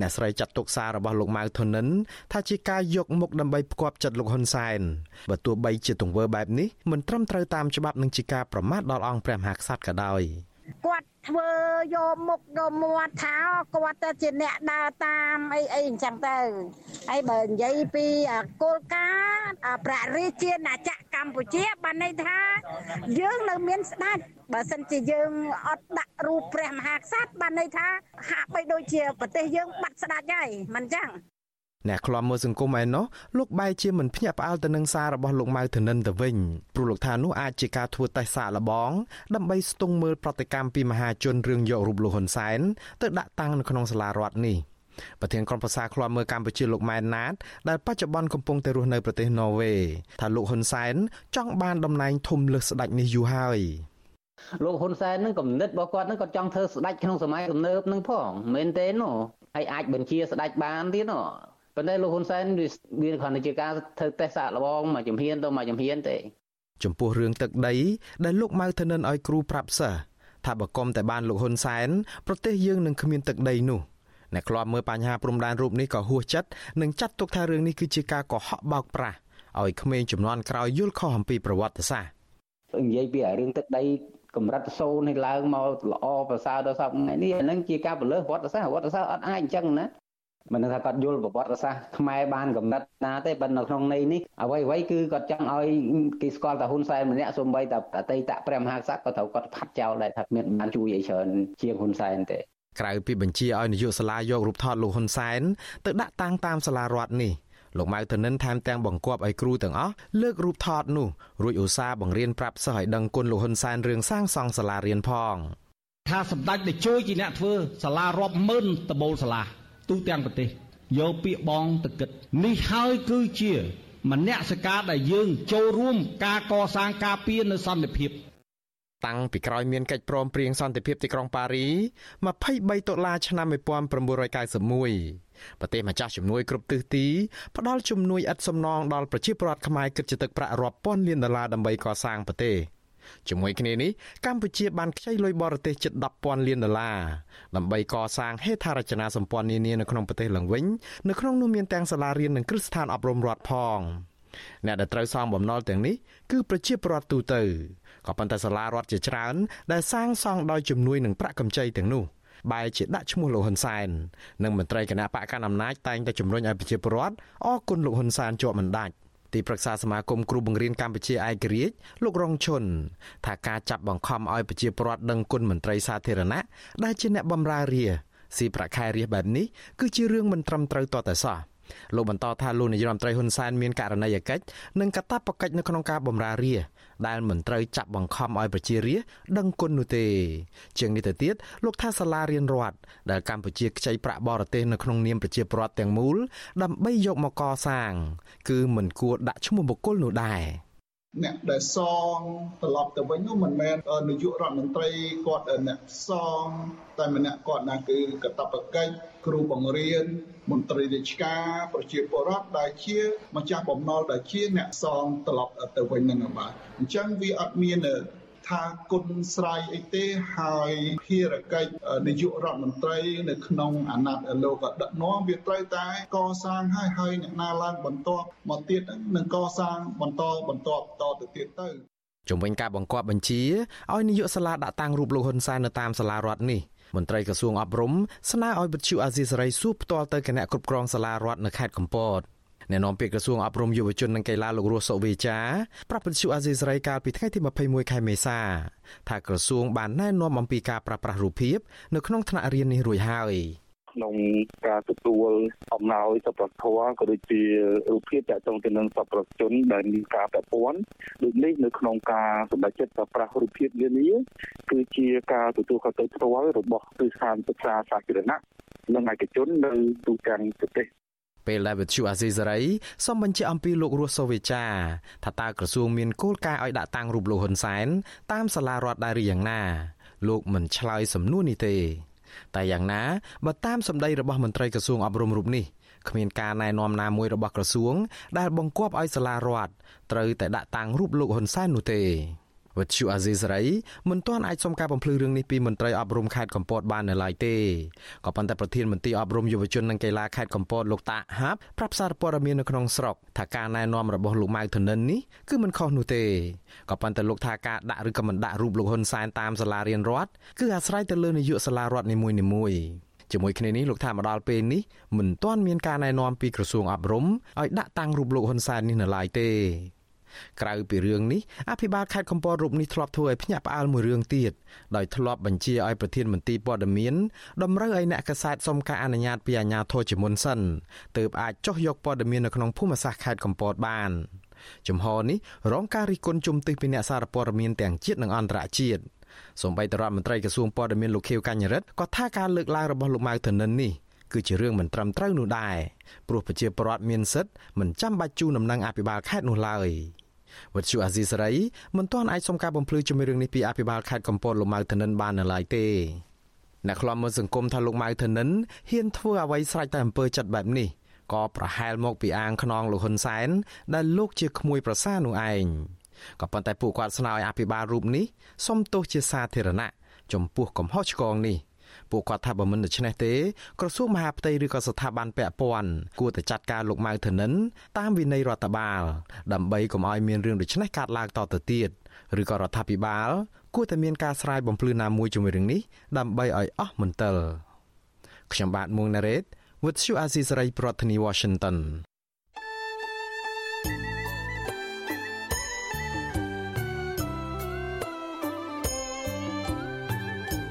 អ្នកស្រីចាត់ទុកសាររបស់លោកម៉ៅធនិនថាជាការយកមុខដើម្បីផ្គាប់ចិត្តលោកហ៊ុនសែនបើទោះបីជាទង្វើបែបនេះមិនត្រឹមត្រូវតាមច្បាប់និងជាការប្រមាថដល់អង្គព្រះមហាក្សត្រក៏ដោយគាត់ ធ្វើយកមុខយកមាត់ថាគាត់ទៅជាអ្នកដើរតាមអីអីអញ្ចឹងទៅហើយបើនិយាយពីគោលការណ៍ព្រះរាជាណាចក្រកម្ពុជាបានន័យថា យើងនៅមានស្ដេចបើសិនជាយើងអត់ដាក់រូបព្រះមហាក្សត្របានន័យថាហាក់បីដូចជាប្រទេសយើងបាត់ស្ដេចហើយមិនអញ្ចឹង អ្នកខ្លាំមើលសង្គមឯណោះលោកបែរជាមិនភ្ញាក់ផ្អើលទៅនឹងសាររបស់លោកម៉ៅធនិនទៅវិញព្រោះលោកថានោះអាចជាការធ្វើតេស្តសាកល្បង ដើម្បីស្ទង់មើលប្រតិកម្មពីមហាជនរឿងយករូបលោកហ៊ុនសែនទៅដាក់តាំងនៅក្នុងសាលារដ្ឋនេះប្រធានក្រុមប្រឹក្សាឃ្លាំមើលកម្ពុជាលោកម៉ែនណាតដែលបច្ចុប្បន្នកំពុងតែរស់នៅប្រទេសណ័រវេថាលោកហ៊ុនសែនចង់បានតំណែងធំលើសស្ដេចនេះយូរហើយលោកហ៊ុនសែននឹងគំនិតរបស់គាត់នឹងគាត់ចង់ធ្វើស្ដេចក្នុងសម័យទំនើបនឹងផងមែនទេនោះហើយអាចបញ្ជាស្ដេចបានទៀតនោះ ប៉ុន្តែលោកហ៊ុនសែនវាគ្រាន់តែជាការធ្វើតេស្តសាកល្បងមួយជំហានទៅមួយជំហានទេចំពោះរឿងទឹកដី ដែលលោកម៉ៅធនិនឲ្យគ្រូប្រាប់សិស្សថាបើគុំតែបានលោកហ៊ុនសែនប្រទេសយើងនឹងគ្មានទឹកដីនោះអ្នកខ្លាប់មើលបញ្ហាព្រំដែនរូបនេះក៏ហួសចិត្តនិងចាត់ទុកថារឿងនេះគឺជាការកុហកបោកប្រាស់ឲ្យក្មេងចំនួនក្រោយយល់ខុសអំពីប្រវត្តិសាស្ត្រនិយាយពីរឿងទឹកដីកម្រិតសូនឲ្យឡើងមកល្អប្រសើរដល់សពថ្ងៃនេះអានឹងជាការប្រលើសវត្តសាស្ត្រវត្តសាស្ត្រអត់អាចអញ្ចឹងណា មិនថាគាត់យល់ប្រវត្តិសាស្ត្រខ្មែរបានកំណត់ណាទេប៉ុន្តែនៅក្នុងន័យនេះអ្វីអ្វីគឺគាត់ចង់ឲ្យគេស្គាល់តែហ៊ុនសែនម្នាក់សូម្បីតែអតីតព្រះមហាក្សត្រក៏ត្រូវគាត់ផាត់ចោលដែរថាមានបានជួយអីច្រើនជាងហ៊ុនសែនទេក្រៅពីបញ្ជាឲ្យនាយកសាលាយករូបថតលោកហ៊ុនសែនទៅដាក់តាំងតាមសាលារដ្ឋនេះលោកម៉ៅធនិនថែមទាំងបង្គាប់ឲ្យគ្រូទាំងអស់លើករូបថតនោះរួចឧស្សាហ៍បង្រៀនប្រាប់សិស្សឲ្យដឹងគុណលោកហ៊ុនសែនរឿងសាងសង់សាលារៀនផងថាសម្ដេចតេជោជាអ្នកធ្វើសាលារាប់ម៉ឺនតបូលសាលា ទូទាំងប្រទេសយកពាក្យបងទៅគិតនេះហើយគឺជាមនសិការដែលយើងចូលរួមការកសាងការពារនៅសន្តិភាពតាំងពីក្រោយមានកិច្ចព្រមព្រៀងសន្តិភាពទីក្រុងប៉ារី23តុលាឆ្នាំ1991ប្រទេសម្ចាស់ជំនួយគ្រប់ទិសទីផ្ដល់ជំនួយឥតសំណងដល់ប្រជាពលរដ្ឋខ្មែរគិតជាទឹកប្រាក់រាប់ពាន់លានដុល្លារដើម្បីកសាងប្រទេស ជាមួយគ្នានេះកម្ពុជាបានខ្ចីលុយបរទេសជិត10,000លានដុល្លារដើម្បីកសាងហេដ្ឋារចនាសម្ព័ន្ធនានានៅក្នុងប្រទេសឡើងវិញនៅក្នុងនោះមានទាំងសាលារៀននិងគ្រឹះស្ថានអប់រំរដ្ឋផងអ្នកដែលត្រូវសងបំណុលទាំងនេះគឺប្រជាពលរដ្ឋទូទៅក៏ប៉ុន្តែសាលារដ្ឋជាច្រើន ដែលសាងសង់ដោយជំនួយនឹងប្រាក់កម្ចីទាំងនោះបែរជាដាក់ឈ្មោះលោកហ៊ុនសែននិងមន្ត្រីគណៈបកកណ្ដាលអំណាចតែងតែជំរុញឲ្យប្រជាពលរដ្ឋអរគុណលោកហ៊ុនសែនជាប់មិនដាច់ ទីប្រឹក្សាសមាគមគ្រូបង្រៀនកម្ពុជាឯករាជ្យលោករងឈុនថាការចាប់បង្ខំឲ្យប្រជាពលរដ្ឋដឹងគុណមន្ត្រីសាធារណៈដែលជាអ្នកបម្រើរាស៊ីប្រាក់ខែរាបែបនេះគឺជារឿងមិនត្រឹមត្រូវតតែសោះលោកបន្តថាលោកនាយរដ្ឋមន្ត្រីហ៊ុនសែនមានករណីយកិច្ចនិងកាតព្វកិច្ចនៅក្នុងការបម្រើរា ដែលមិនត្រូវចាប់បង្ខំឲ្យប្រជារាស្ត្រដឹងគុណនោះទេ ជាងនេះទៅទៀតលោកថាសាលារៀនរដ្ឋដែលកម្ពុជាខ្ចីប្រាក់បរទេសនៅក្នុងនាមប្រជាពលរដ្ឋទាំងមូលដើម្បីយកមកកសាង គឺមិនគួរដាក់ឈ្មោះបុគ្គលនោះដែរ អ្នកដែលសងត្រឡប់ទៅវិញនោះមិនមែននាយករដ្ឋមន្ត្រីគាត់អ្នកសង តែម្នាក់គាត់ណាគឺកតបកិច្ចគ្រូបង្រៀនមន្ត្រីរាជការប្រជាពលរដ្ឋដែលជាម្ចាស់បំណុលដែលជាអ្នកសងត្រឡប់ទៅវិញនឹងបាទអញ្ចឹងវាអត់មាន ថាគុណស្រ័យអីទេហើយភារកិច្ចនាយករដ្ឋមន្ត្រី នៅក្នុងអាណត្តិលោកដឹកនាំវាត្រូវតែកសាងឲ្យហើយអ្នកណាឡើងបន្ទាប់មកទៀតនឹងកសាងបន្តបន្តតទៅទៀតទៅជំវិញការបង្គាប់បញ្ជាឲ្យនាយកសាលាដាក់តាំងរូបលោកហ៊ុនសែននៅតាមសាលារដ្ឋនេះមន្ត្រីក្រសួងអប់រំស្នើឲ្យវិទ្យុអាស៊ីសេរីសួរផ្ទាល់ទៅគណៈគ្រប់គ្រងសាលារដ្ឋនៅខេត្តកំពត អ្នកនាំពាក្យក្រសួងអប់រំយុវជននិងកីឡាលោករស់សុវេចាប្រាប់វិទ្យុអាស៊ីសេរីកាលពីថ្ងៃទី21ខែមេសាថាក្រសួងបានណែនាំអំពីការប្រាស្រ័យរូបភាពនៅក្នុងថ្នាក់រៀននេះរួចហើយក្នុងការទទួលអំណោយសប្បុរសធម៌ក៏ដូចជារូបភាពតាក់ទងទៅនឹងសប្បុរសជនដែលមានការពាក់ព័ន្ធដូចនេះនៅក្នុងការសម្រេចចិត្តប្រើប្រាស់រូបភាពនានាគឺជាការទទួលខុសត្រូវផ្ទាល់របស់គ្រឹះស្ថានសិក្សាសាធារណៈនិងឯកជននៅទូទាំងប្រទេស ពេលដែលវិទ្យុអាស៊ីសេរីសូមបញ្ជាក់អំពីលោករស់សូវេចាថាតើក្រសួងមានគោលការណ៍ឲ្យដាក់តាំងរូបលោកហ៊ុនសែនតាមសាលារដ្ឋដែរឬយ៉ាងណា លោកមិនឆ្លើយសំណួរនេះទេតែយ៉ាងណាបើតាមសម្ដីរបស់មន្ត្រីក្រសួងអប់រំរូបនេះគ្មានការណែនាំណាមួយរបស់ក្រសួង ដែលបង្គាប់ឲ្យសាលារដ្ឋត្រូវតែដាក់តាំងរូបលោកហ៊ុនសែននោះទេ វិទ្យុអាស៊ីសេរីមិនទាន់អាចសុំការបំភ្លឺរឿងនេះពីមន្ត្រីអប់រំខេត្តកំពតបាននៅឡើយទេក៏ប៉ុន្តែប្រធានមន្ត្រីអប់រំយុវជននិងកីឡាខេត្តកំពតលោកតាហាប់ប្រាប់សារព័ត៌មាននៅក្នុងស្រុកថាការណែនាំរបស់លោកម៉ៅធនិននេះគឺមិនខុសនោះទេក៏ប៉ុន្តែលោកថាការដាក់ឬក៏មិនដាក់រូបលោកហ៊ុនសែនតាមសាលារៀនរដ្ឋគឺអាស្រ័យទៅលើនាយកសាលារដ្ឋនីមួយៗជាមួយគ្នានេះលោកថាមកដល់ពេលនេះមិនទាន់មានការណែនាំពីក្រសួងអប់រំឲ្យដាក់តាំងរូបលោកហ៊ុនសែននេះនៅឡើយទេ ក្រៅពីរឿងនេះអភិបាលខេត្តកំពតរូបនេះធ្លាប់ធ្វើឲ្យភ្ញាក់ផ្អើលមួយរឿងទៀតដោយធ្លាប់បញ្ជាឲ្យប្រធានមន្ត្រីព័ត៌មានតម្រូវឲ្យអ្នកកសែតសុំការអនុញ្ញាតពីអាជ្ញាធរជាមុនសិនទើបអាចចុះយកព័ត៌មាននៅក្នុងភូមិសាស្ត្រខេត្តកំពតបានចំហនេះរងការរិះគន់ជំទាស់ពីអ្នកសារព័ត៌មានទាំងជាតិនិងអន្តរជាតិសូម្បីតរដ្ឋមន្ត្រីក្រសួងព័ត៌មានលោកខៀវកញ្ញរិទ្ធក៏ថាការលើកឡើងរបស់លោកម៉ៅធនិននេះគឺជារឿងមិនត្រឹមត្រូវនោះដែរព្រោះប្រជាពលរដ្ឋមានសិទ្ធិមិនចាំបាច់ជូនដំណឹងអភិបាលខេត្តនោះឡើយ វត្តជូអាស៊ីសេរីមិនទាន់អាចសុំការបំភ្លឺជាមួយរឿងនេះពីអភិបាលខេត្តកំពតលោកម៉ៅធនិនបាននៅឡើយទេអ្នកខ្លំមើលសង្គមថាលោកម៉ៅធនិនហ៊ានធ្វើអ្វីស្រេចតែអំពើចិត្តបែបនេះក៏ប្រហែលមកពីអាងខ្នងលោកហ៊ុនសែនដែលលោកជាក្មួយប្រសានោះឯងក៏ប៉ុន្តែពួកគាត់ស្នើឲ្យអភិបាលរូបនេះសុំទោសជាសាធារណៈចំពោះកំហុសឆ្គងនេះ ពួកគាត់ថាបើមិនដូច្នេះទេក្រសួងមហាផ្ទៃឬក៏ស្ថាប័នពាក់ព័ន្ធគួរតែចាត់ការលោកម៉ៅធនិន តាមវិន័យរដ្ឋបាល ដើម្បីកុំឲ្យមានរឿងដូច្នេះកើតឡើងតទៅទៀតឬក៏រដ្ឋាភិបាល គួរតែមានការស្រាយបំភ្លឺណាមួយជាមួយរឿងនេះដើម្បីឲ្យអស់មន្ទិលខ្ញុំបាទមួងណារ៉េតវិទ្យុអាស៊ីសេរីប្រធានាធិបតី Washington